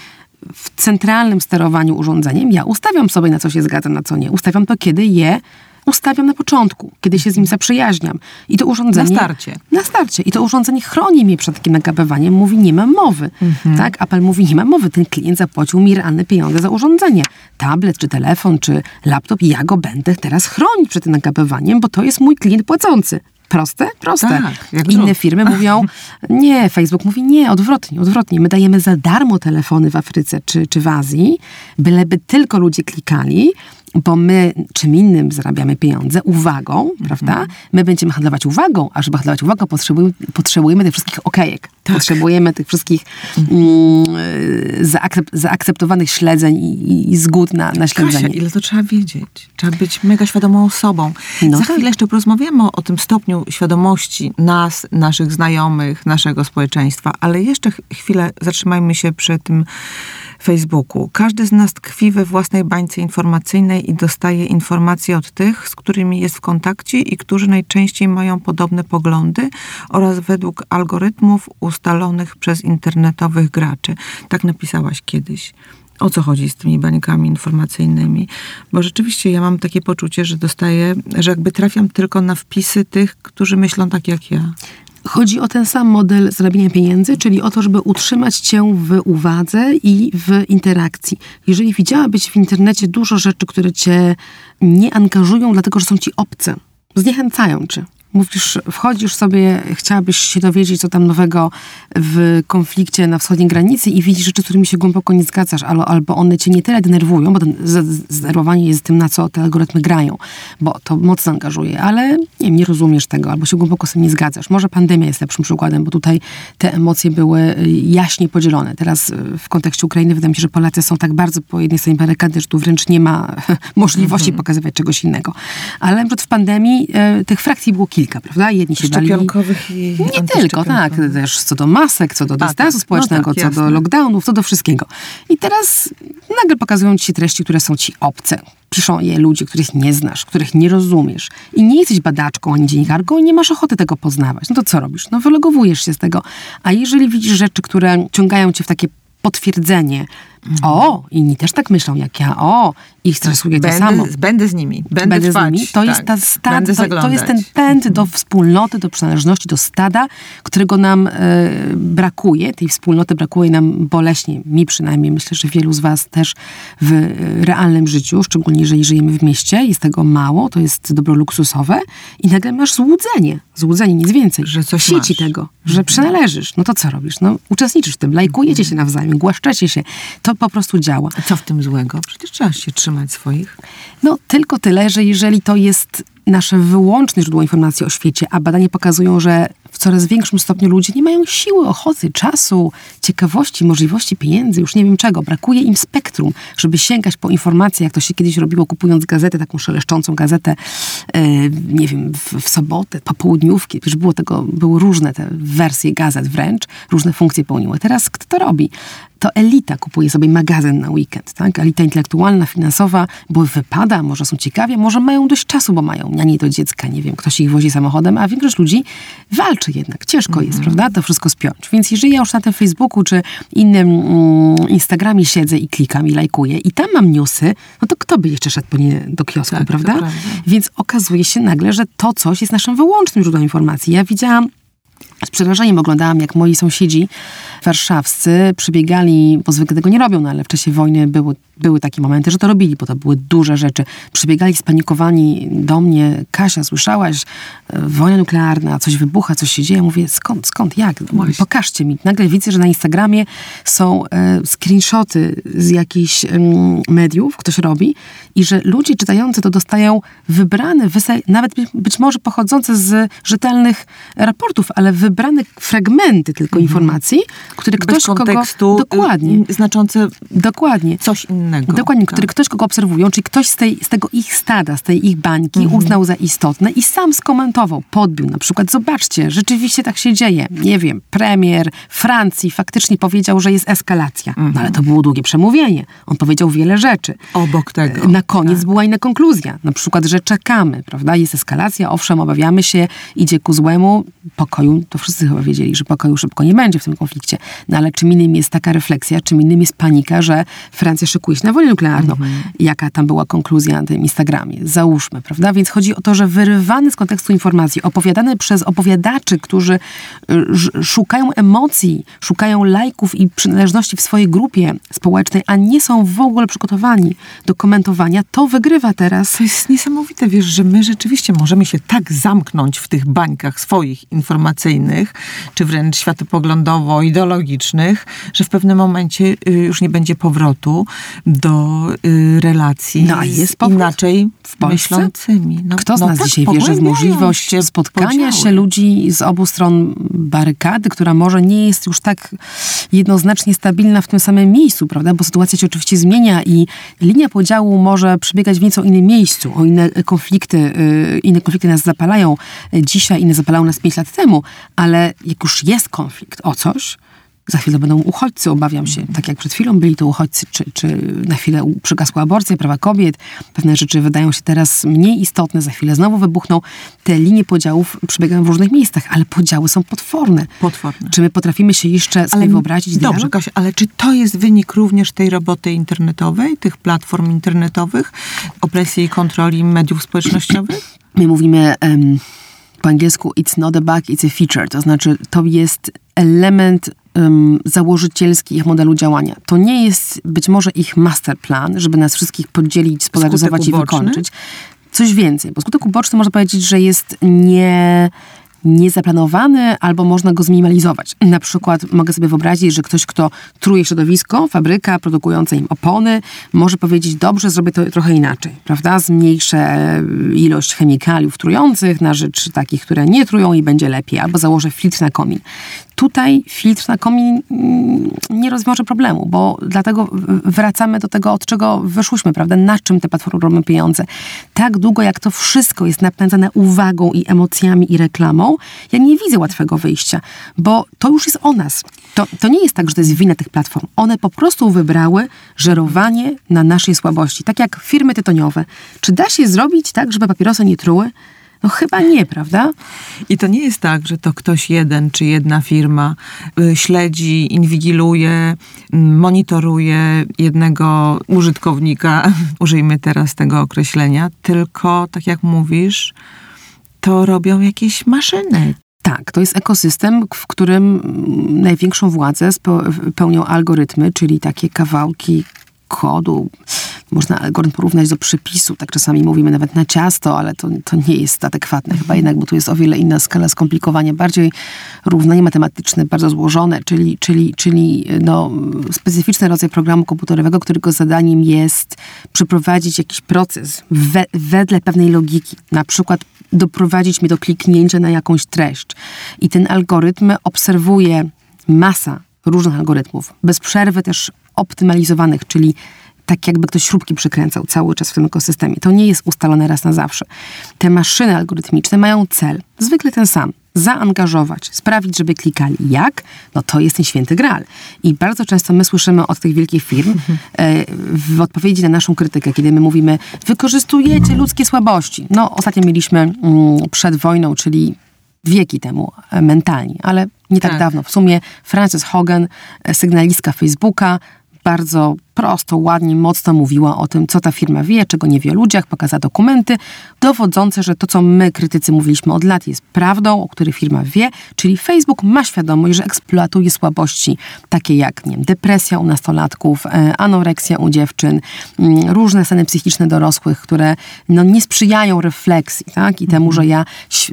w centralnym sterowaniu urządzeniem ja ustawiam sobie, na co się zgadzam, na co nie. Ustawiam to, kiedy je ustawiam na początku, kiedy się z nim zaprzyjaźniam. I to urządzenie... Na starcie. Na starcie. I to urządzenie chroni mnie przed takim nagabywaniem. Mówi, nie ma mowy. Mhm. Tak? Apple mówi, nie ma mowy. Ten klient zapłacił mi realne pieniądze za urządzenie. Tablet, czy telefon, czy laptop. Ja go będę teraz chronić przed tym nagabywaniem, bo to jest mój klient płacący. Proste? Proste. Tak, Inne firmy mówią, nie, Facebook mówi nie, odwrotnie, odwrotnie. My dajemy za darmo telefony w Afryce czy, czy w Azji, byleby tylko ludzie klikali, bo my czym innym zarabiamy pieniądze, uwagą, prawda? My będziemy handlować uwagą, a żeby handlować uwagą, potrzebujemy, potrzebujemy tych wszystkich okejek. Potrzebujemy tych wszystkich mm, zaakcep- zaakceptowanych śledzeń i, i- i zgód na, na śledzenie. Kasia, ile to trzeba wiedzieć? Trzeba być mega świadomą osobą. No Za tak. chwilę jeszcze porozmawiamy o, o tym stopniu świadomości nas, naszych znajomych, naszego społeczeństwa, ale jeszcze ch- chwilę zatrzymajmy się przy tym Facebooku. Każdy z nas tkwi we własnej bańce informacyjnej i dostaje informacje od tych, z którymi jest w kontakcie i którzy najczęściej mają podobne poglądy oraz według algorytmów ustalonych przez internetowych graczy. Tak napisałaś kiedyś o co chodzi z tymi bańkami informacyjnymi. Bo rzeczywiście ja mam takie poczucie, że dostaję, że jakby trafiam tylko na wpisy tych, którzy myślą tak jak ja. Chodzi o ten sam model zarabiania pieniędzy, czyli o to, żeby utrzymać cię w uwadze i w interakcji. Jeżeli widziałabyś w internecie dużo rzeczy, które cię nie angażują, dlatego że są ci obce, zniechęcają cię. Mówisz, wchodzisz sobie, chciałabyś się dowiedzieć, co tam nowego w konflikcie na wschodniej granicy i widzisz rzeczy, z którymi się głęboko nie zgadzasz, albo, albo one cię nie tyle denerwują, bo zdenerwowanie jest tym, na co te algorytmy grają, bo to mocno angażuje, ale nie, wiem, nie rozumiesz tego, albo się głęboko z tym nie zgadzasz. Może pandemia jest lepszym przykładem, bo tutaj te emocje były y, jaśnie podzielone. Teraz y, w kontekście Ukrainy wydaje mi się, że Polacy są tak bardzo po jednej stronie barykady, że tu wręcz nie ma możliwości pokazywać czegoś innego. Ale na przykład w pandemii y, tych frakcji było kilka, prawda? Jedni się bali... I Nie tylko, tak. Też co do masek, co do A, dystansu tak. społecznego, No tak, co do lockdownów, co do wszystkiego. I teraz nagle pokazują ci się treści, które są ci obce. Piszą je ludzie, których nie znasz, których nie rozumiesz. I nie jesteś badaczką ani dziennikarką i nie masz ochoty tego poznawać. No to co robisz? No wylogowujesz się z tego. A jeżeli widzisz rzeczy, które ciągają cię w takie potwierdzenie, o, inni też tak myślą jak ja, o, ich stresuje to samo będę, będę z nimi. Będę, będę z nimi. To jest tak. ta stad, Będę to, to jest ten pęd do wspólnoty, do przynależności, do stada, którego nam e, brakuje. Tej wspólnoty brakuje nam boleśnie, mi przynajmniej. Myślę, że wielu z was też w e, realnym życiu, szczególnie jeżeli żyjemy w mieście, jest tego mało, to jest dobro luksusowe i nagle masz złudzenie. Złudzenie, nic więcej. Że coś sieci masz. tego, że przynależysz. No to co robisz? No uczestniczysz w tym, lajkujecie się nawzajem, głaszczecie się. To po prostu działa. A co w tym złego? Przecież trzeba się trzymać swoich. No tylko tyle, że jeżeli to jest nasze wyłączne źródło informacji o świecie, a badania pokazują, że w coraz większym stopniu ludzie nie mają siły, ochoty, czasu, ciekawości, możliwości, pieniędzy, już nie wiem czego. Brakuje im spektrum, żeby sięgać po informacje, jak to się kiedyś robiło, kupując gazetę, taką szeleszczącą gazetę, e, nie wiem, w, w sobotę, popołudniówki. Przecież było tego, były różne te wersje gazet wręcz, różne funkcje pełniły. Teraz kto to robi? To elita kupuje sobie magazyn na weekend, tak? Elita intelektualna, finansowa, bo wypada, może są ciekawie, może mają dość czasu, bo mają nianie do dziecka, nie wiem, ktoś ich wozi samochodem, a większość ludzi walczy jednak. Ciężko jest, prawda? To wszystko spiąć. Więc jeżeli ja już na tym Facebooku czy innym mm, Instagramie siedzę i klikam i lajkuję i tam mam newsy, no to kto by jeszcze szedł po nie do kiosku, Tak, prawda. Więc okazuje się nagle, że to coś jest naszym wyłącznym źródłem informacji. Ja widziałam z przerażeniem oglądałam, jak moi sąsiedzi warszawscy przybiegali, bo zwykle tego nie robią, no ale w czasie wojny były, były takie momenty, że to robili, bo to były duże rzeczy. Przybiegali spanikowani do mnie, Kasia, słyszałaś, e, wojna nuklearna, coś wybucha, coś się dzieje. Mówię, skąd, skąd, jak? Właśnie. Pokażcie mi. Nagle widzę, że na Instagramie są e, screenshoty z jakichś em, mediów, ktoś robi i że ludzie czytający to dostają wybrane, nawet być, być może pochodzące z rzetelnych raportów, ale wybrane fragmenty tylko informacji, które Mhm. Bez ktoś kontekstu kogo... Dokładnie. y, znaczące Dokładnie. coś innego. Dokładnie, Tak. który ktoś, kogo obserwują, czyli ktoś z, tej, z tego ich stada, z tej ich bańki Mhm. uznał za istotne i sam skomentował, podbił na przykład, zobaczcie, rzeczywiście tak się dzieje. Nie wiem, premier Francji faktycznie powiedział, że jest eskalacja. Mhm. No ale to było długie przemówienie. On powiedział wiele rzeczy. Obok tego. Na koniec była inna konkluzja. Na przykład, że czekamy, prawda? Jest eskalacja, owszem, obawiamy się, idzie ku złemu. Pokoju, to wszyscy chyba wiedzieli, że pokoju szybko nie będzie w tym konflikcie. Oczywiście. No ale czym innym jest taka refleksja, czym innym jest panika, że Francja szykuje się na wojnę nuklearną. Mhm. Jaka tam była konkluzja na tym Instagramie? Załóżmy, prawda? Więc chodzi o to, że wyrywany z kontekstu informacji, opowiadane przez opowiadaczy, którzy y, szukają emocji, szukają lajków i przynależności w swojej grupie społecznej, a nie są w ogóle przygotowani do komentowania, to wygrywa teraz. To jest niesamowite, wiesz, że my rzeczywiście możemy się tak zamknąć w tych bańkach swoich informacyjnych, czy wręcz światopoglądowo-ideologicznych, że w pewnym momencie y, już nie będzie powrotu do y, relacji no, a jest powrót? inaczej w myślącymi. No, Kto z no nas tak, dzisiaj wierzy w możliwość spotkania podziały. się ludzi z obu stron barykady, która może nie jest już tak jednoznacznie stabilna w tym samym miejscu, prawda? Bo sytuacja się oczywiście zmienia i linia podziału może przebiegać w nieco innym miejscu. O inne konflikty, y, inne konflikty nas zapalają dzisiaj, inne zapalały nas pięć lat temu, ale jak już jest konflikt o coś, za chwilę będą uchodźcy, obawiam się. Tak jak przed chwilą byli to uchodźcy, czy, czy na chwilę przygasła aborcja, prawa kobiet. Pewne rzeczy wydają się teraz mniej istotne, za chwilę znowu wybuchną. Te linie podziałów przebiegają w różnych miejscach, ale podziały są potworne. Potworne. Czy my potrafimy się jeszcze sobie ale, wyobrazić Dobrze, dialog? Kasia, ale czy to jest wynik również tej roboty internetowej, tych platform internetowych, opresji i kontroli mediów społecznościowych? My mówimy... Um, po angielsku it's not a bug, it's a feature. To znaczy, to jest element um, założycielski ich modelu działania. To nie jest być może ich masterplan, żeby nas wszystkich podzielić, spolaryzować i wykończyć. Coś więcej, bo skutek uboczny można powiedzieć, że jest nie niezaplanowany, albo można go zminimalizować. Na przykład mogę sobie wyobrazić, że ktoś, kto truje środowisko, fabryka produkująca im opony, może powiedzieć, dobrze, zrobię to trochę inaczej, prawda? Zmniejszę ilość chemikaliów trujących na rzecz takich, które nie trują i będzie lepiej, albo założę filtr na komin. Tutaj filtr na komin mm, nie rozwiąże problemu, bo dlatego wracamy do tego, od czego wyszłyśmy, prawda? Na czym te platformy robią pieniądze. Tak długo, jak to wszystko jest napędzane uwagą i emocjami i reklamą, ja nie widzę łatwego wyjścia, bo to już jest o nas. To, to nie jest tak, że to jest wina tych platform. One po prostu wybrały żerowanie na naszej słabości. Tak jak firmy tytoniowe. Czy da się zrobić tak, żeby papierosy nie truły? No chyba nie, prawda? I to nie jest tak, że to ktoś jeden czy jedna firma y, śledzi, inwigiluje, monitoruje jednego użytkownika, użyjmy teraz tego określenia, tylko tak jak mówisz, to robią jakieś maszyny. Tak, to jest ekosystem, w którym największą władzę pełnią algorytmy, czyli takie kawałki kodu. Można algorytm porównać do przepisu, tak czasami mówimy nawet na ciasto, ale to, to nie jest adekwatne chyba jednak, bo tu jest o wiele inna skala skomplikowania, bardziej równanie matematyczne, bardzo złożone, czyli, czyli, czyli no, specyficzny rodzaj programu komputerowego, którego zadaniem jest przeprowadzić jakiś proces we, wedle pewnej logiki, na przykład doprowadzić mnie do kliknięcia na jakąś treść. I ten algorytm obserwuje masa różnych algorytmów, bez przerwy też optymalizowanych, czyli tak jakby ktoś śrubki przykręcał cały czas w tym ekosystemie. To nie jest ustalone raz na zawsze. Te maszyny algorytmiczne mają cel, zwykle ten sam. Zaangażować, sprawić, żeby klikali. Jak? No to jest ten święty graal. I bardzo często my słyszymy od tych wielkich firm e, w odpowiedzi na naszą krytykę, kiedy my mówimy, wykorzystujecie ludzkie słabości. No ostatnio mieliśmy mm, przed wojną, czyli wieki temu e, mentalnie, ale nie tak, tak, dawno. W sumie Frances Hogan, e, sygnalistka Facebooka, bardzo prosto, ładnie, mocno mówiła o tym, co ta firma wie, czego nie wie o ludziach, pokazała dokumenty dowodzące, że to, co my, krytycy, mówiliśmy od lat, jest prawdą, o której firma wie, czyli Facebook ma świadomość, że eksploatuje słabości takie jak nie wiem, depresja u nastolatków, e, anoreksja u dziewczyn, mm, różne stany psychiczne dorosłych, które no, nie sprzyjają refleksji tak? i temu, że ja,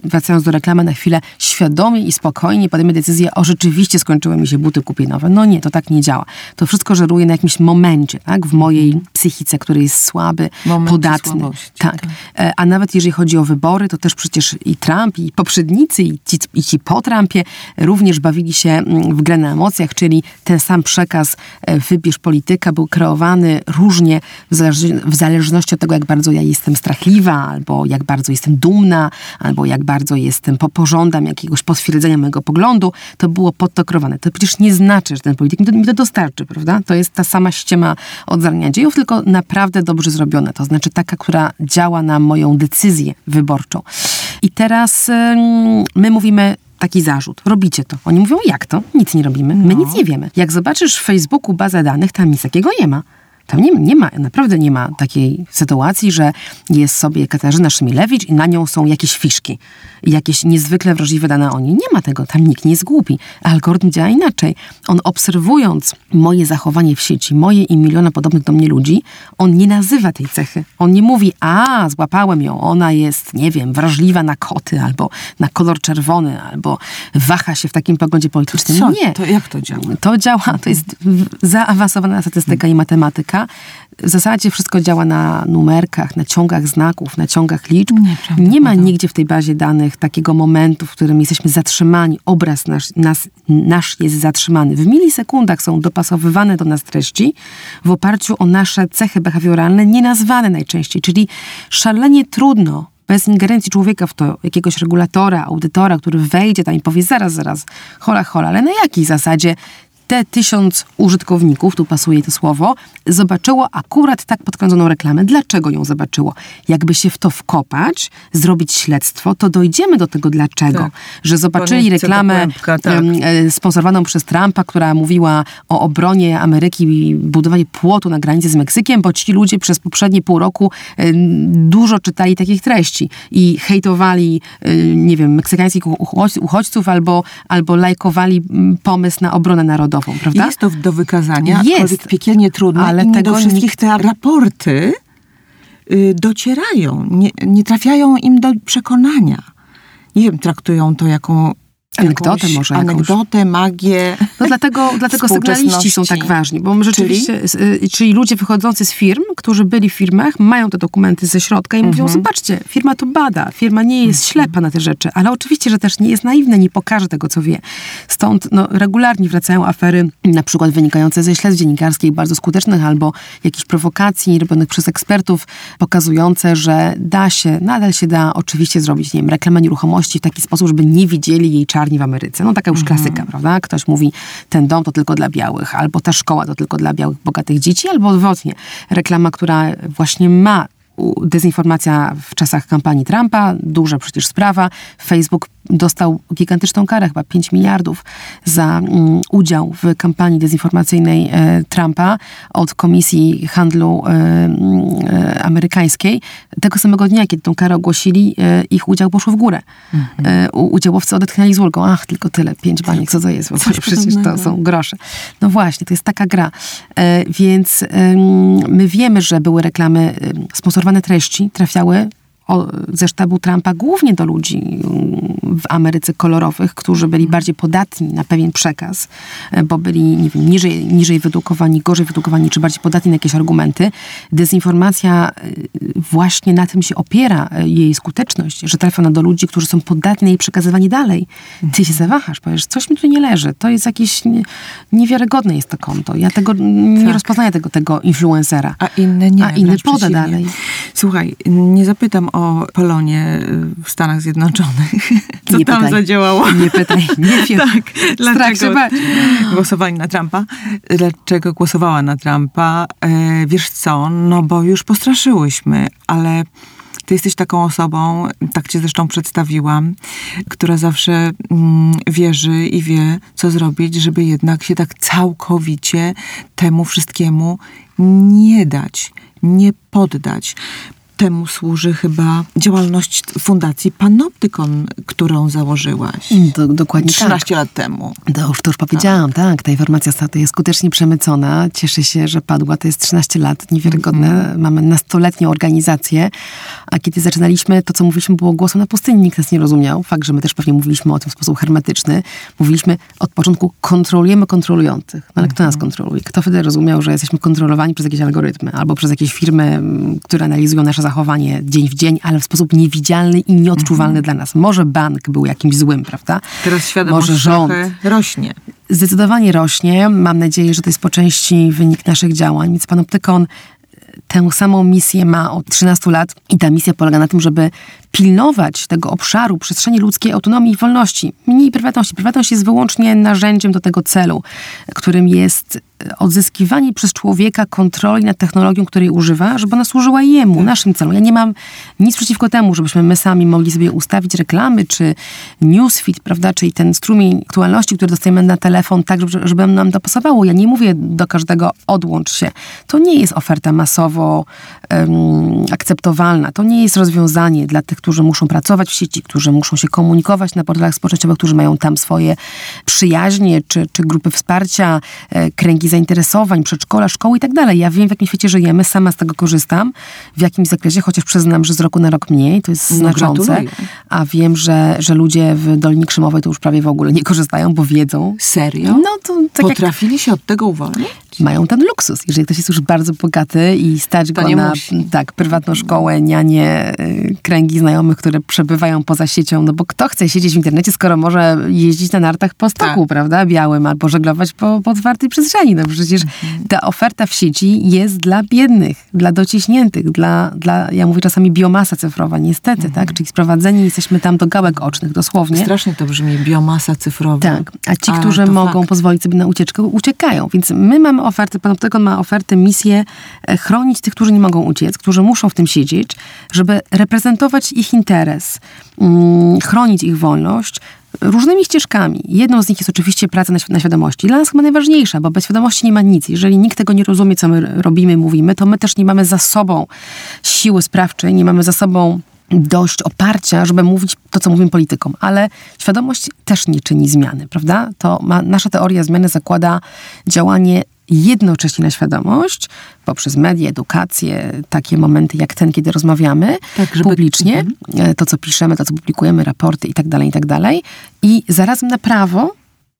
wracając do reklamy na chwilę, świadomie i spokojnie podejmę decyzję, o rzeczywiście skończyły mi się buty, kupię nowe. No nie, to tak nie działa. To wszystko żeruje na jakimś momencie, momencie, tak? w mojej psychice, który jest słaby, Momencie podatny. Tak. tak. E, a nawet jeżeli chodzi o wybory, to też przecież i Trump, i poprzednicy, i ci, i ci po Trumpie również bawili się mm, w grę na emocjach, czyli ten sam przekaz e, wybierz polityka był kreowany różnie w, zależ w zależności od tego, jak bardzo ja jestem strachliwa, albo jak bardzo jestem dumna, albo jak bardzo jestem, po, pożądam jakiegoś potwierdzenia mojego poglądu, to było pod to kreowane. To przecież nie znaczy, że ten polityk mi to, mi to dostarczy, prawda? To jest ta sama ściema ma od zarania dziejów, tylko naprawdę dobrze zrobiona. To znaczy taka, która działa na moją decyzję wyborczą. I teraz my mówimy taki zarzut. Robicie to. Oni mówią, jak to? Nic nie robimy. My No. nic nie wiemy. Jak zobaczysz w Facebooku bazę danych, tam nic takiego nie ma. Tam nie, nie ma, naprawdę nie ma takiej sytuacji, że jest sobie Katarzyna Szymilewicz i na nią są jakieś fiszki. Jakieś niezwykle wrażliwe dane o niej. Nie ma tego, tam nikt nie jest głupi. Algorytm działa inaczej. On obserwując moje zachowanie w sieci, moje i miliona podobnych do mnie ludzi, on nie nazywa tej cechy. On nie mówi, a złapałem ją, ona jest, nie wiem, wrażliwa na koty, albo na kolor czerwony, albo waha się w takim poglądzie politycznym. Co? Nie. To jak to działa? To działa, to jest zaawansowana statystyka i matematyka. W zasadzie wszystko działa na numerkach, na ciągach znaków, na ciągach liczb. Nieprawda, Nie ma nigdzie w tej bazie danych takiego momentu, w którym jesteśmy zatrzymani, obraz nasz, nas, nasz jest zatrzymany. W milisekundach są dopasowywane do nas treści w oparciu o nasze cechy behawioralne, nienazwane najczęściej, czyli szalenie trudno bez ingerencji człowieka w to, jakiegoś regulatora, audytora, który wejdzie tam i powie zaraz, zaraz, hola, hola, ale na jakiej zasadzie te tysiąc użytkowników, tu pasuje to słowo, zobaczyło akurat tak podkręconą reklamę. Dlaczego ją zobaczyło? Jakby się w to wkopać, zrobić śledztwo, to dojdziemy do tego dlaczego. Tak. Że zobaczyli reklamę tak. e, sponsorowaną przez Trumpa, która mówiła o obronie Ameryki i budowaniu płotu na granicy z Meksykiem, bo ci ludzie przez poprzednie pół roku dużo czytali takich treści i hejtowali, e, nie wiem, meksykańskich uchodź- uchodźców albo, albo lajkowali pomysł na obronę narodową, prawda? Jest to do wykazania, Jest. piekielnie trudne Ale nie do wszystkich nikt- te raporty y, docierają, nie, nie trafiają im do przekonania. Nie wiem, traktują to jaką Anegdotę może jakąś. Anegdotę, magię. No dlatego, dlatego sygnaliści są tak ważni, bo rzeczywiście, czyli? czyli ludzie wychodzący z firm, którzy byli w firmach, mają te dokumenty ze środka i mówią, zobaczcie, firma to bada, firma nie jest ślepa na te rzeczy, ale oczywiście, że też nie jest naiwna, nie pokaże tego, co wie. Stąd no, regularnie wracają afery, na przykład wynikające ze śledztw dziennikarskich, bardzo skutecznych, albo jakichś prowokacji robionych przez ekspertów, pokazujące, że da się, nadal się da oczywiście zrobić, nie wiem, reklamę nieruchomości w taki sposób, żeby nie widzieli jej czarni w Ameryce. No taka już klasyka, prawda? Ktoś mówi, ten dom to tylko dla białych, albo ta szkoła to tylko dla białych, bogatych dzieci, albo odwrotnie. Reklama, która właśnie ma dezinformacja w czasach kampanii Trumpa, duża przecież sprawa. Facebook dostał gigantyczną karę, chyba 5 miliardów za mm, udział w kampanii dezinformacyjnej e, Trumpa od Komisji Handlu e, e, Amerykańskiej. Tego samego dnia, kiedy tą karę ogłosili, e, ich udział poszł w górę. E, u- udziałowcy odetchnęli z ulgą. Ach, tylko tyle, 5 baniek, co to jest? Coś Przecież to podobnego. są grosze. No właśnie, to jest taka gra. E, więc my wiemy, że były reklamy, sponsorowane treści trafiały o, ze sztabu Trumpa głównie do ludzi mm, w Ameryce kolorowych, którzy byli bardziej podatni na pewien przekaz, e, bo byli, nie wiem, niżej, niżej gorzej wyedukowani, czy bardziej podatni na jakieś argumenty. Dezinformacja e, właśnie na tym się opiera, e, jej skuteczność, że trafia ona do ludzi, którzy są podatni na jej przekazywanie dalej. Ty się zawahasz, powiesz, coś mi tu nie leży, to jest jakieś nie, niewiarygodne jest to konto. Ja tego nie Tak. rozpoznaję tego, tego influencera. A inne nie. A inny poda dalej. Słuchaj, nie zapytam o Polonie y, w Stanach Zjednoczonych. Co Nie tam pytaj. zadziałało? Nie pytaj, nie wiem. Tak, dlaczego głosowali na Trumpa? Dlaczego głosowała na Trumpa? E, wiesz co, no bo już postraszyłyśmy, ale ty jesteś taką osobą, tak cię zresztą przedstawiłam, która zawsze mm, wierzy i wie, co zrobić, żeby jednak się tak całkowicie temu wszystkiemu nie dać, nie poddać. Temu służy chyba działalność Fundacji Panoptykon, którą założyłaś. Do, dokładnie 13 lat temu. tak. To już, powiedziałam, tak. Ta informacja jest skutecznie przemycona. Cieszę się, że padła. To jest 13 lat, niewiarygodne. Mamy nastoletnią organizację. A kiedy zaczynaliśmy, to co mówiliśmy było głosem na pustyni. Nikt nas nie rozumiał. Fakt, że my też pewnie mówiliśmy o tym w sposób hermetyczny. Mówiliśmy od początku, kontrolujemy kontrolujących. No ale kto nas kontroluje? Kto wtedy rozumiał, że jesteśmy kontrolowani przez jakieś algorytmy albo przez jakieś firmy, m, które analizują nasze zachowanie dzień w dzień, ale w sposób niewidzialny i nieodczuwalny dla nas. Może bank był jakimś złym, prawda? Teraz świadomość Może rząd. rośnie. Zdecydowanie rośnie. Mam nadzieję, że to jest po części wynik naszych działań. Więc Panoptykon tę samą misję ma od 13 lat i ta misja polega na tym, żeby pilnować tego obszaru przestrzeni ludzkiej, autonomii i wolności. Mniej prywatności. Prywatność jest wyłącznie narzędziem do tego celu, którym jest odzyskiwanie przez człowieka kontroli nad technologią, której używa, żeby ona służyła jemu, tak. naszym celom. Ja nie mam nic przeciwko temu, żebyśmy my sami mogli sobie ustawić reklamy, czy newsfeed, prawda, czyli ten strumień aktualności, który dostajemy na telefon, tak, żeby, żeby nam to pasowało. Ja nie mówię do każdego odłącz się. To nie jest oferta masowo um, akceptowalna. To nie jest rozwiązanie dla tych, którzy muszą pracować w sieci, którzy muszą się komunikować na portalach społecznościowych, którzy mają tam swoje przyjaźnie, czy, czy grupy wsparcia, e, kręgi zainteresowań, przedszkola, szkoły i tak dalej. Ja wiem, w jakim świecie żyjemy, sama z tego korzystam, w jakimś zakresie, chociaż przyznam, że z roku na rok mniej, to jest no, znaczące. Gratuluję. A wiem, że, że ludzie w Dolinie Krzemowej to już prawie w ogóle nie korzystają, bo wiedzą. Serio? No to tak Potrafili jak... się od tego uwolnić? Mają ten luksus. Jeżeli ktoś jest już bardzo bogaty i stać to go na musi. tak, prywatną szkołę, nianie, y, kręgi znajomych, które przebywają poza siecią, no bo kto chce siedzieć w internecie, skoro może jeździć na nartach po stoku, tak. prawda, białym, albo żeglować po, po otwartej przestrzeni. No przecież mhm. ta oferta w sieci jest dla biednych, dla dociśniętych, dla, dla ja mówię czasami biomasa cyfrowa, niestety, mhm. tak? Czyli sprowadzeni jesteśmy tam do gałek ocznych, dosłownie. Strasznie to brzmi, biomasa cyfrowa. Tak, a ci, którzy mogą fakt. pozwolić sobie na ucieczkę, uciekają. Więc my mamy ofertę, pan Optykon ma ofertę, misję e, chronić tych, którzy nie mogą uciec, którzy muszą w tym siedzieć, żeby reprezentować ich interes, mm, chronić ich wolność, różnymi ścieżkami. Jedną z nich jest oczywiście praca na, świadomości. Dla nas chyba najważniejsza, bo bez świadomości nie ma nic. Jeżeli nikt tego nie rozumie, co my robimy, mówimy, to my też nie mamy za sobą siły sprawczej, nie mamy za sobą dość oparcia, żeby mówić to, co mówimy politykom, ale świadomość też nie czyni zmiany, prawda? To ma, nasza teoria zmiany zakłada działanie jednocześnie na świadomość, poprzez media, edukację, takie momenty jak ten, kiedy rozmawiamy tak, żeby... publicznie, mhm. to, co piszemy, to, co publikujemy, raporty i tak dalej, i tak dalej. I zarazem na prawo,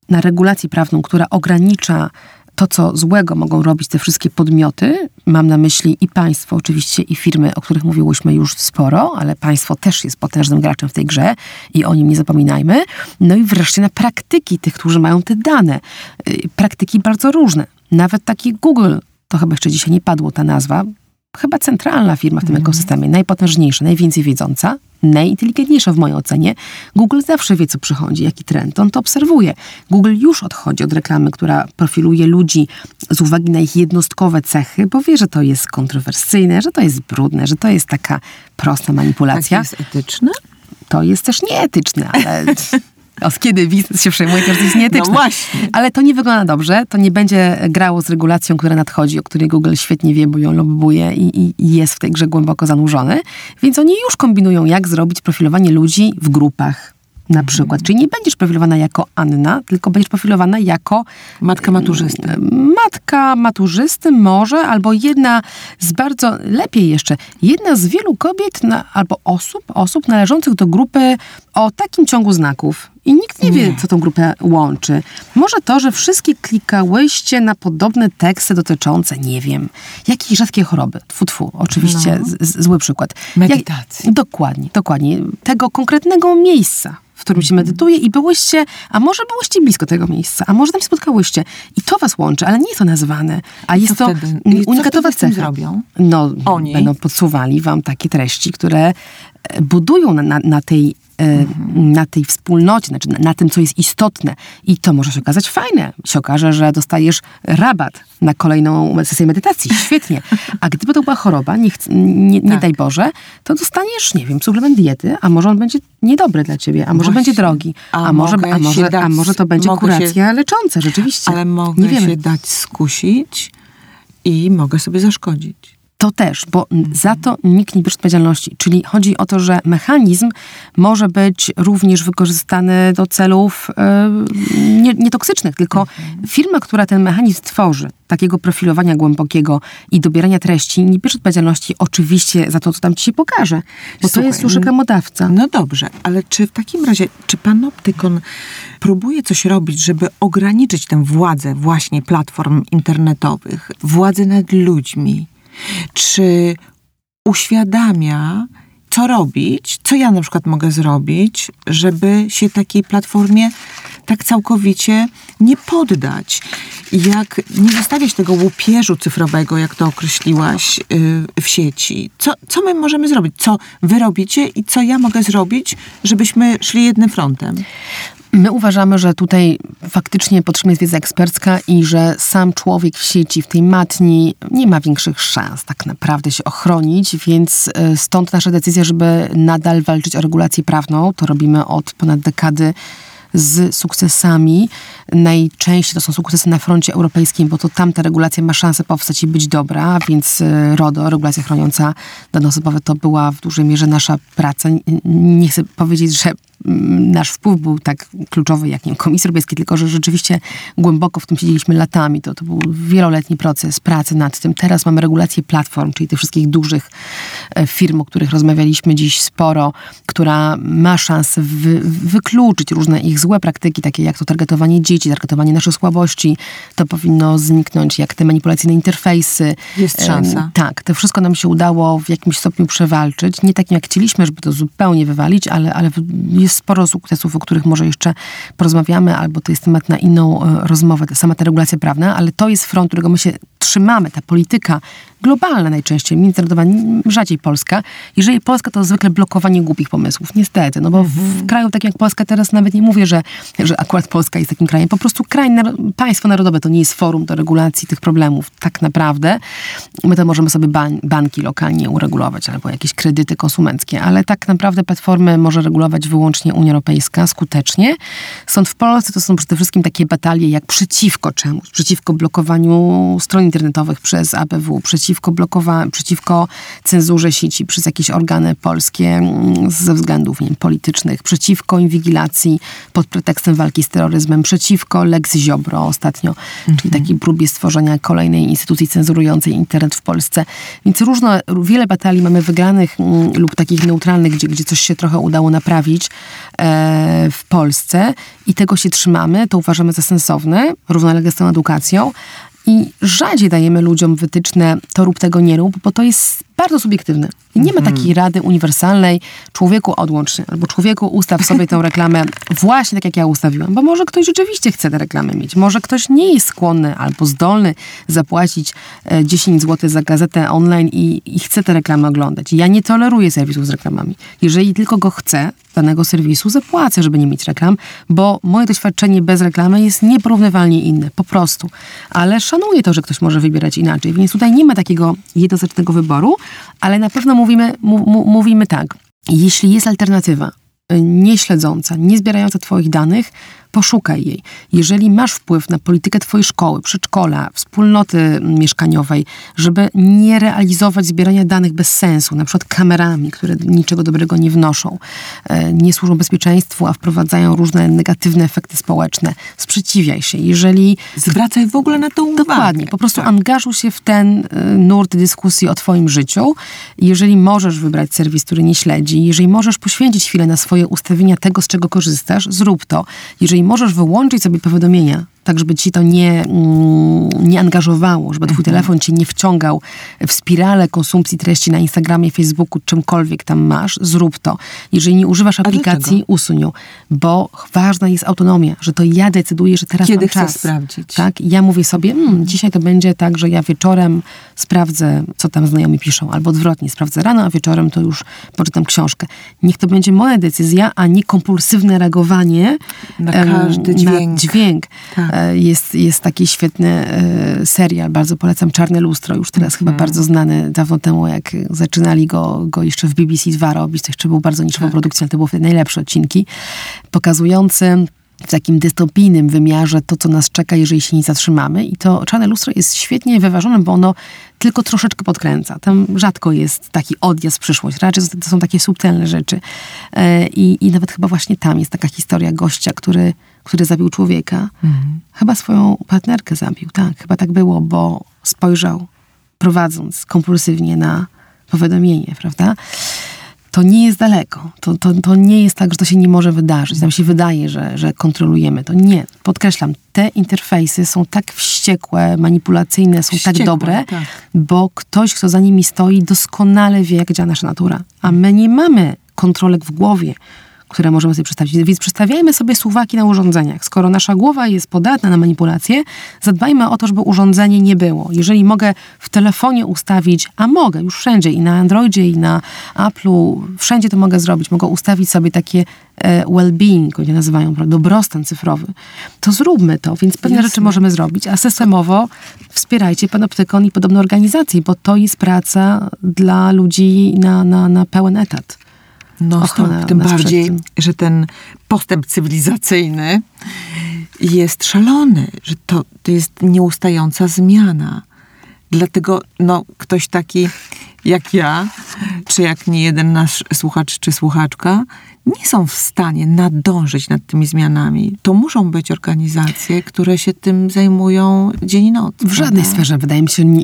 na regulację prawną, która ogranicza to, co złego mogą robić te wszystkie podmioty, mam na myśli i państwo oczywiście, i firmy, o których mówiłyśmy już sporo, ale państwo też jest potężnym graczem w tej grze i o nim nie zapominajmy. No i wreszcie na praktyki tych, którzy mają te dane. Y, praktyki bardzo różne. Nawet taki Google, to chyba jeszcze dzisiaj nie padło ta nazwa, chyba centralna firma w tym mm. ekosystemie, najpotężniejsza, najwięcej wiedząca, najinteligentniejsza w mojej ocenie. Google zawsze wie, co przychodzi, jaki trend, on to obserwuje. Google już odchodzi od reklamy, która profiluje ludzi z uwagi na ich jednostkowe cechy, bo wie, że to jest kontrowersyjne, że to jest brudne, że to jest taka prosta manipulacja. Tak jest etyczne? To jest też nieetyczne, ale Od kiedy biznes się przejmuje, to jest nieetyczne. No właśnie. Ale to nie wygląda dobrze. To nie będzie grało z regulacją, która nadchodzi, o której Google świetnie wie, bo ją lobbuje i, i, i jest w tej grze głęboko zanurzony. Więc oni już kombinują, jak zrobić profilowanie ludzi w grupach na mhm. przykład. Czyli nie będziesz profilowana jako Anna, tylko będziesz profilowana jako... Matka maturzysty. Matka maturzysty może, albo jedna z bardzo, lepiej jeszcze, jedna z wielu kobiet na, albo osób, osób należących do grupy o takim ciągu znaków. I nikt nie, nie, wie, co tą grupę łączy. Może to, że wszystkie klikałyście na podobne teksty dotyczące, nie wiem, jakiejś rzadkiej choroby. Tfu, tfu, oczywiście no. z, z, zły przykład. Medytacji. Jak, dokładnie, dokładnie. Tego konkretnego miejsca w którym się medytuje i byłyście, a może byłyście blisko tego miejsca, a może tam się spotkałyście i to was łączy, ale nie jest to nazwane, a jest to wtedy, unikatowa cecha. zrobią? No, Oni? będą podsuwali wam takie treści, które e, budują na, na, na tej mhm. Na tej wspólnocie, znaczy na, na, tym, co jest istotne. I to może się okazać fajne. Się okaże, że dostajesz rabat na kolejną sesję medytacji. Świetnie. A gdyby to była choroba, nie, nie, nie tak. daj Boże, to dostaniesz, nie wiem, suplement diety, a może on będzie niedobry dla ciebie, a może Właśnie. będzie drogi, a, a może, a, może, dać, a może to będzie kuracja się, lecząca, rzeczywiście. Ale mogę nie wiemy. się dać skusić i mogę sobie zaszkodzić. To też, bo za to nikt nie bierze odpowiedzialności. Czyli chodzi o to, że mechanizm może być również wykorzystany do celów yy, nietoksycznych, tylko firma, która ten mechanizm tworzy, takiego profilowania głębokiego i dobierania treści, nie bierze odpowiedzialności oczywiście za to, co tam ci się pokaże, bo Słuchaj, to jest już reklamodawca. No dobrze, ale czy w takim razie, czy panoptykon próbuje coś robić, żeby ograniczyć tę władzę właśnie platform internetowych, władzę nad ludźmi, czy uświadamia, co robić, co ja na przykład mogę zrobić, żeby się takiej platformie tak całkowicie nie poddać. Jak nie zostawiać tego łupieżu cyfrowego, jak to określiłaś, yy, w sieci. Co, co my możemy zrobić? Co wy robicie i co ja mogę zrobić, żebyśmy szli jednym frontem? My uważamy, że tutaj faktycznie potrzebna jest wiedza ekspercka i że sam człowiek w sieci, w tej matni nie ma większych szans tak naprawdę się ochronić, więc e, stąd nasza decyzja, żeby nadal walczyć o regulację prawną. To robimy od ponad dekady z sukcesami. Najczęściej to są sukcesy na froncie europejskim, bo to tam ta regulacja ma szansę powstać i być dobra, więc e, RODO, regulacja chroniąca dane osobowe, to była w dużej mierze nasza praca. Nie chcę powiedzieć, że nasz wpływ był tak kluczowy jak nie wiem, Komisji Europejskiej, tylko że rzeczywiście głęboko w tym siedzieliśmy latami. To, to był wieloletni proces pracy nad tym. Teraz mamy regulację platform, czyli tych wszystkich dużych e, firm, o których rozmawialiśmy dziś sporo, która ma szansę wy, wykluczyć różne ich złe praktyki, takie jak to targetowanie dzieci, targetowanie naszych słabości. To powinno zniknąć, jak te manipulacyjne interfejsy. Jest szansa. Tak, to wszystko nam się udało w jakimś stopniu przewalczyć. Nie takim jak chcieliśmy, żeby to zupełnie wywalić, ale, ale jest jest sporo sukcesów, o których może jeszcze porozmawiamy, albo to jest temat na inną e, rozmowę, sama ta regulacja prawna, ale to jest front, którego my się trzymamy, ta polityka globalna najczęściej, międzynarodowa, rzadziej Polska. Jeżeli Polska to zwykle blokowanie głupich pomysłów, niestety, no bo w mhm. kraju takim jak Polska teraz nawet nie mówię, że, że akurat Polska jest takim krajem, po prostu kraj, państwo narodowe to nie jest forum do regulacji tych problemów, tak naprawdę. My to możemy sobie ban banki lokalnie uregulować, albo jakieś kredyty konsumenckie, ale tak naprawdę platformy może regulować wyłącznie Unia Europejska skutecznie. Stąd w Polsce to są przede wszystkim takie batalie jak przeciwko czemuś, przeciwko blokowaniu stron internetowych przez ABW, przeciwko blokowaniu, przeciwko cenzurze sieci przez jakieś organy polskie mm, ze względów nie wiem, politycznych, przeciwko inwigilacji pod pretekstem walki z terroryzmem, przeciwko Lex Ziobro ostatnio, mhm. czyli takiej próbie stworzenia kolejnej instytucji cenzurującej internet w Polsce. Więc różno, wiele batalii mamy wygranych mm, lub takich neutralnych, gdzie, gdzie coś się trochę udało naprawić e, w Polsce i tego się trzymamy, to uważamy za sensowne, równolegle z tą edukacją, i rzadziej dajemy ludziom wytyczne to rób tego nie rób, bo to jest bardzo subiektywne. I nie ma mhm. takiej rady uniwersalnej, człowieku odłącz się, albo człowieku ustaw sobie tę reklamę właśnie tak, jak ja ustawiłam, bo może ktoś rzeczywiście chce tę reklamę mieć, może ktoś nie jest skłonny albo zdolny zapłacić 10 e, zł za gazetę online i, i chce tę reklamę oglądać. Ja nie toleruję serwisów z reklamami. Jeżeli tylko go chcę, danego serwisu, zapłacę, żeby nie mieć reklam, bo moje doświadczenie bez reklamy jest nieporównywalnie inne, po prostu. Ale szanuję to, że ktoś może wybierać inaczej, więc tutaj nie ma takiego jednoznacznego wyboru, ale na pewno mówimy, mówimy tak. Jeśli jest alternatywa, y, nieśledząca, nie zbierająca Twoich danych, poszukaj jej. Jeżeli masz wpływ na politykę twojej szkoły, przedszkola, wspólnoty mieszkaniowej, żeby nie realizować zbierania danych bez sensu, na przykład kamerami, które niczego dobrego nie wnoszą, e, nie służą bezpieczeństwu, a wprowadzają różne negatywne efekty społeczne, sprzeciwiaj się. Jeżeli... Zwracaj w ogóle na to uwagę. Dokładnie. Po prostu tak. angażuj się w ten e, nurt dyskusji o twoim życiu. Jeżeli możesz wybrać serwis, który nie śledzi, jeżeli możesz poświęcić chwilę na swoje ustawienia tego, z czego korzystasz, zrób to. Jeżeli możesz wyłączyć sobie powiadomienia tak żeby ci to nie, mm, nie angażowało, żeby twój mhm. telefon cię nie wciągał w spirale konsumpcji treści na Instagramie, Facebooku, czymkolwiek tam masz, zrób to. Jeżeli nie używasz aplikacji, usuń ją, bo ważna jest autonomia, że to ja decyduję, że teraz Kiedy mam czas. sprawdzić. Tak? ja mówię sobie, mm, dzisiaj to będzie tak, że ja wieczorem sprawdzę, co tam znajomi piszą, albo odwrotnie, sprawdzę rano, a wieczorem to już poczytam książkę. Niech to będzie moja decyzja, a nie kompulsywne reagowanie na każdy dźwięk. Na dźwięk. Tak. E, jest, jest taki świetny e, serial, bardzo polecam, Czarne Lustro, już teraz mm. chyba bardzo znany dawno temu, jak zaczynali go, go jeszcze w BBC 2 robić, to jeszcze był bardzo niczową tak. produkcją, ale to były najlepsze odcinki, pokazujące w takim dystopijnym wymiarze to, co nas czeka, jeżeli się nie zatrzymamy. I to Czarne Lustro jest świetnie wyważone, bo ono tylko troszeczkę podkręca. Tam rzadko jest taki odjazd w przyszłość. Raczej to są takie subtelne rzeczy. E, I, i nawet chyba właśnie tam jest taka historia gościa, który który zabił człowieka. Mhm. Chyba swoją partnerkę zabił, tak. Chyba tak było, bo spojrzał, prowadząc kompulsywnie na powiadomienie, prawda? to nie jest daleko. To, to, to nie jest tak, że to się nie może wydarzyć. Nam się wydaje, że, że kontrolujemy to. Nie. Podkreślam, te interfejsy są tak wściekłe, manipulacyjne, są tak Wściekłe, tak dobre, tak. bo ktoś, kto za nimi stoi, doskonale wie, jak działa nasza natura. A my nie mamy kontrolek w głowie które możemy sobie przedstawić. Więc przedstawiajmy sobie suwaki na urządzeniach. Skoro nasza głowa jest podatna na manipulacje, zadbajmy o to, żeby urządzenie nie było. Jeżeli mogę w telefonie ustawić, a mogę już wszędzie, i na Androidzie, i na Apple'u, wszędzie to mogę zrobić. Mogę ustawić sobie takie e, well-being, oni nazywają, prawda, dobrostan cyfrowy. To zróbmy to, więc pewne Jasne. rzeczy możemy zrobić, a systemowo wspierajcie Panoptykon i podobne organizacje, bo to jest praca dla ludzi na, na, na pełen etat. No tym bardziej, że ten postęp cywilizacyjny jest szalony, że to, to jest nieustająca zmiana. Dlatego no, ktoś taki jak ja, czy jak nie jeden nasz słuchacz czy słuchaczka, nie są w stanie nadążyć nad tymi zmianami. To muszą być organizacje, które się tym zajmują dzień i noc. W żadnej sferze, wydaje mi się, nie,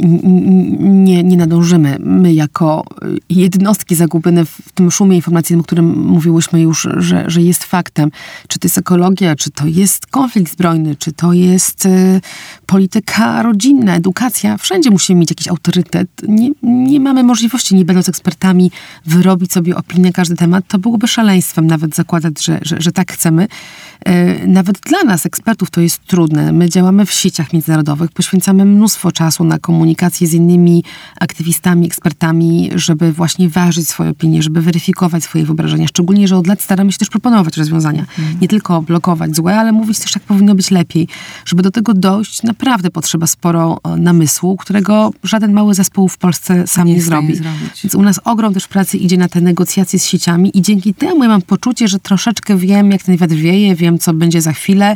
nie, nie nadążymy. My jako jednostki zagubione w tym szumie informacyjnym, o którym mówiłyśmy już, że, że jest faktem, czy to jest ekologia, czy to jest konflikt zbrojny, czy to jest y, polityka rodzinna, edukacja, wszędzie musimy mieć jakiś autorytet. Nie, nie mamy możliwości, nie będąc ekspertami, wyrobić sobie opinię na każdy temat. To byłoby szaleństwem nawet zakładać, że, że, że tak chcemy. E, Nawet dla nas, ekspertów, to jest trudne. My działamy w sieciach międzynarodowych, poświęcamy mnóstwo czasu na komunikację z innymi aktywistami, ekspertami, żeby właśnie ważyć swoje opinie, żeby weryfikować swoje wyobrażenia. Szczególnie, że od lat staramy się też proponować rozwiązania. Nie tylko blokować złe, ale mówić też, jak powinno być lepiej. Żeby do tego dojść, naprawdę potrzeba sporo e, namysłu, którego żaden mały zespół w Polsce sam Nie nie, zrobi. Więc u nas ogrom też pracy idzie na te negocjacje z sieciami i dzięki temu ja mam poczucie, że troszeczkę wiem, jak ten wiatr wieje, wiem, co będzie za chwilę.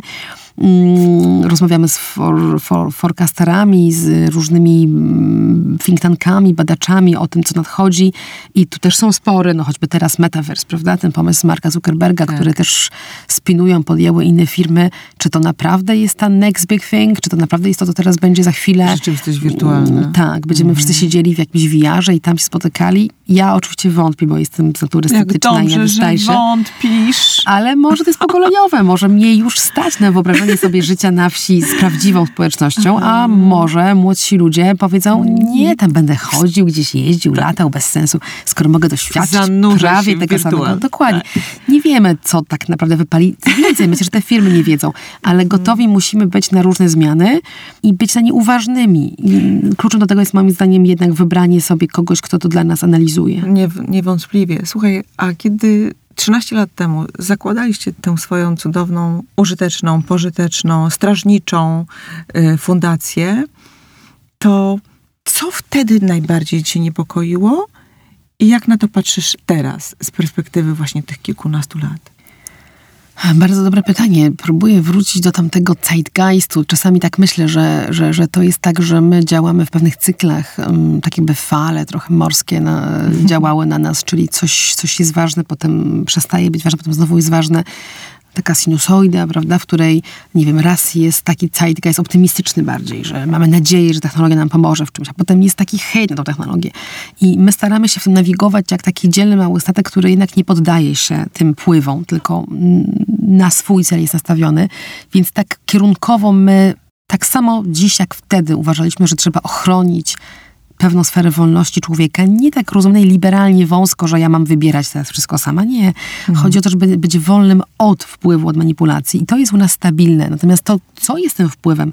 Mm, Rozmawiamy z for, for, forecasterami, z różnymi mm, think tankami, badaczami o tym, co nadchodzi. I tu też są spory, no choćby teraz Metaverse, prawda? Ten pomysł Marka Zuckerberga, Tak. który też spinują, podjęły inne firmy. Czy to naprawdę jest ta next big thing? Czy to naprawdę jest to, co teraz będzie za chwilę? Rzeczywistość wirtualna. Mm, Tak, będziemy wszyscy siedzieli w jakimś wiarze i tam się spotykali. Ja oczywiście wątpię, bo jestem z natury Jak sceptyczna i nie dobrze, że wystaję się. wątpisz. Ale może to jest pokoleniowe, może mnie już stać na wyobrażenie sobie życia na wsi z prawdziwą społecznością, a może młodsi ludzie powiedzą, nie, tam będę chodził, gdzieś jeździł, latał bez sensu, skoro mogę doświadczyć Zanurzę prawie tego samego. wirtual. Dokładnie. Nie wiemy, co tak naprawdę wypali. Więcej, myślę, że te firmy nie wiedzą, ale gotowi musimy być na różne zmiany i być na nie uważnymi. I kluczem do tego jest moim zdaniem jednak wybranie sobie kogoś, kto to dla nas analizuje. Nie, niewątpliwie. Słuchaj, a kiedy 13 lat temu zakładaliście tę swoją cudowną, użyteczną, pożyteczną, strażniczą y, fundację, to co wtedy najbardziej cię niepokoiło i jak na to patrzysz teraz z perspektywy właśnie tych kilkunastu lat? Bardzo dobre pytanie. Próbuję wrócić do tamtego zeitgeistu. Czasami tak myślę, że, że, że to jest tak, że my działamy w pewnych cyklach, um, tak jakby fale trochę morskie na, działały na nas, czyli coś, coś jest ważne, potem przestaje być ważne, potem znowu jest ważne. Taka sinusoida, prawda, w której, nie wiem, raz jest taki zeitgeist optymistyczny bardziej, że mamy nadzieję, że technologia nam pomoże w czymś, a potem jest taki hejt na tą technologię. I my staramy się w tym nawigować jak taki dzielny mały statek, który jednak nie poddaje się tym pływom, tylko mm, na swój cel jest nastawiony. Więc tak kierunkowo my, tak samo dziś jak wtedy uważaliśmy, że trzeba ochronić pewną sferę wolności człowieka, nie tak rozumianej liberalnie wąsko, że ja mam wybierać teraz wszystko sama. Nie. Chodzi o to, żeby być wolnym od wpływu, od manipulacji. I to jest u nas stabilne. Natomiast to, co jest tym wpływem,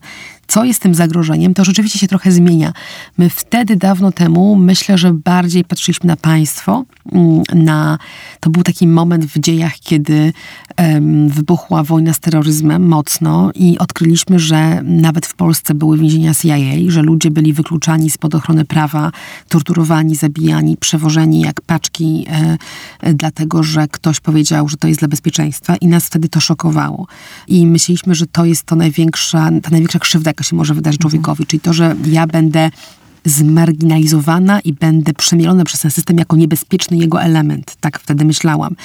co jest tym zagrożeniem, to rzeczywiście się trochę zmienia. My wtedy, dawno temu, myślę, że bardziej patrzyliśmy na państwo, mm, na... To był taki moment w dziejach, kiedy em, wybuchła wojna z terroryzmem mocno i odkryliśmy, że nawet w Polsce były więzienia CIA, że ludzie byli wykluczani spod ochrony prawa, torturowani, zabijani, przewożeni jak paczki, e, e, dlatego że ktoś powiedział, że to jest dla bezpieczeństwa i nas wtedy to szokowało. I myśleliśmy, że to jest to największa, ta największa krzywda, jaka się może wydarzyć człowiekowi, czyli to, że ja będę zmarginalizowana i będę przemielona przez ten system jako niebezpieczny jego element. Tak wtedy myślałam.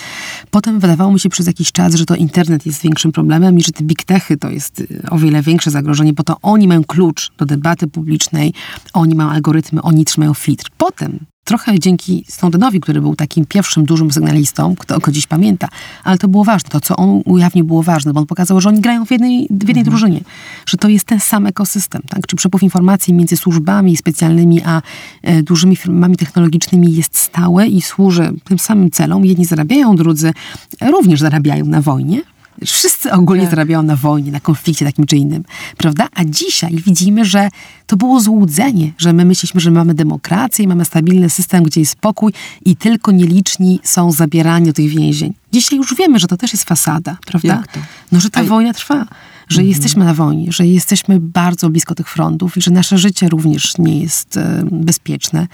Potem wydawało mi się przez jakiś czas, że to internet jest większym problemem i że te big techy to jest y, o wiele większe zagrożenie, bo to oni mają klucz do debaty publicznej, oni mają algorytmy, oni trzymają filtr. Potem trochę dzięki Snowdenowi, który był takim pierwszym dużym sygnalistą, kto go dziś pamięta, ale to było ważne, to co on ujawnił było ważne, bo on pokazał, że oni grają w jednej, w jednej mhm. drużynie, że to jest ten sam ekosystem, tak? Czy przepływ informacji między służbami specjalnymi a e, dużymi firmami technologicznymi jest stały i służy tym samym celom. Jedni zarabiają, drudzy również zarabiają na wojnie, Wszyscy ogólnie tak. zarabiają na wojnie, na konflikcie takim czy innym, prawda? A dzisiaj widzimy, że to było złudzenie, że my myśleliśmy, że mamy demokrację i mamy stabilny system, gdzie jest spokój i tylko nieliczni są zabierani do tych więzień. Dzisiaj już wiemy, że to też jest fasada, prawda? No, że ta A... wojna trwa że mhm. jesteśmy na wojnie, że jesteśmy bardzo blisko tych frontów i że nasze życie również nie jest e, bezpieczne,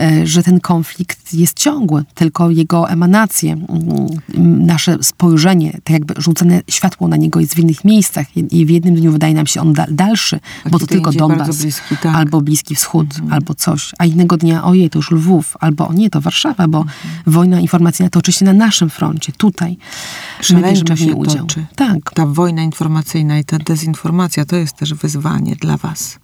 e, że ten konflikt jest ciągły, tylko jego emanacje, mm, nasze spojrzenie, tak jakby rzucone światło na niego jest w innych miejscach i w jednym dniu wydaje nam się on dalszy, bo to tylko Donbas, bliski, tak. albo Bliski Wschód, mhm. albo coś, a innego dnia ojej, to już Lwów, albo nie, to Warszawa, bo mhm. wojna informacyjna toczy się na naszym froncie, tutaj. Szaleńczo się udział. toczy. Tak. Ta wojna informacyjna i ta dezinformacja to jest też wyzwanie dla Was.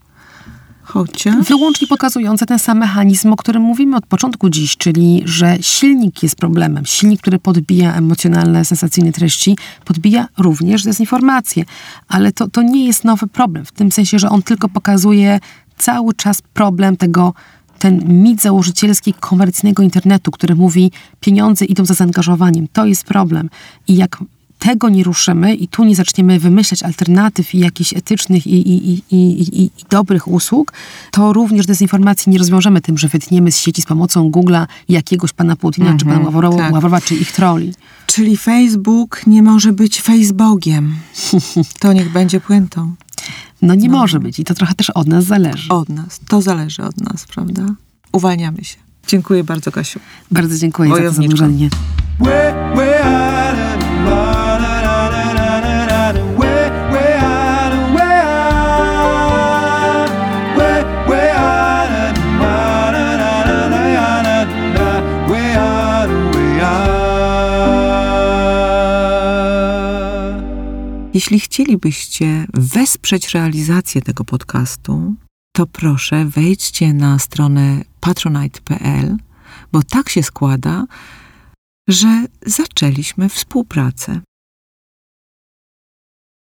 Chociaż... Wyłącznie pokazujące ten sam mechanizm, o którym mówimy od początku dziś, czyli że silnik jest problemem. Silnik, który podbija emocjonalne, sensacyjne treści, podbija również dezinformację. Ale to, to nie jest nowy problem, w tym sensie, że on tylko pokazuje cały czas problem tego, ten mit założycielski komercyjnego internetu, który mówi, pieniądze idą za zaangażowaniem. To jest problem. I jak tego nie ruszymy i tu nie zaczniemy wymyślać alternatyw i jakichś etycznych i, i, i, i, i dobrych usług, to również dezinformacji nie rozwiążemy tym, że wytniemy z sieci z pomocą Google'a jakiegoś pana Putina, mm -hmm, czy pana mhm, Ławrowa, tak. Ławrowa, czy ich troli. Czyli Facebook nie może być Facebookiem. To niech będzie puentą. No nie no. może być i to trochę też od nas zależy. Od nas. To zależy od nas, prawda? Uwalniamy się. Dziękuję bardzo, Kasiu. Bardzo dziękuję za to zanurzenie. Jeśli chcielibyście wesprzeć realizację tego podcastu, to proszę wejdźcie na stronę patronite.pl, bo tak się składa, że zaczęliśmy współpracę.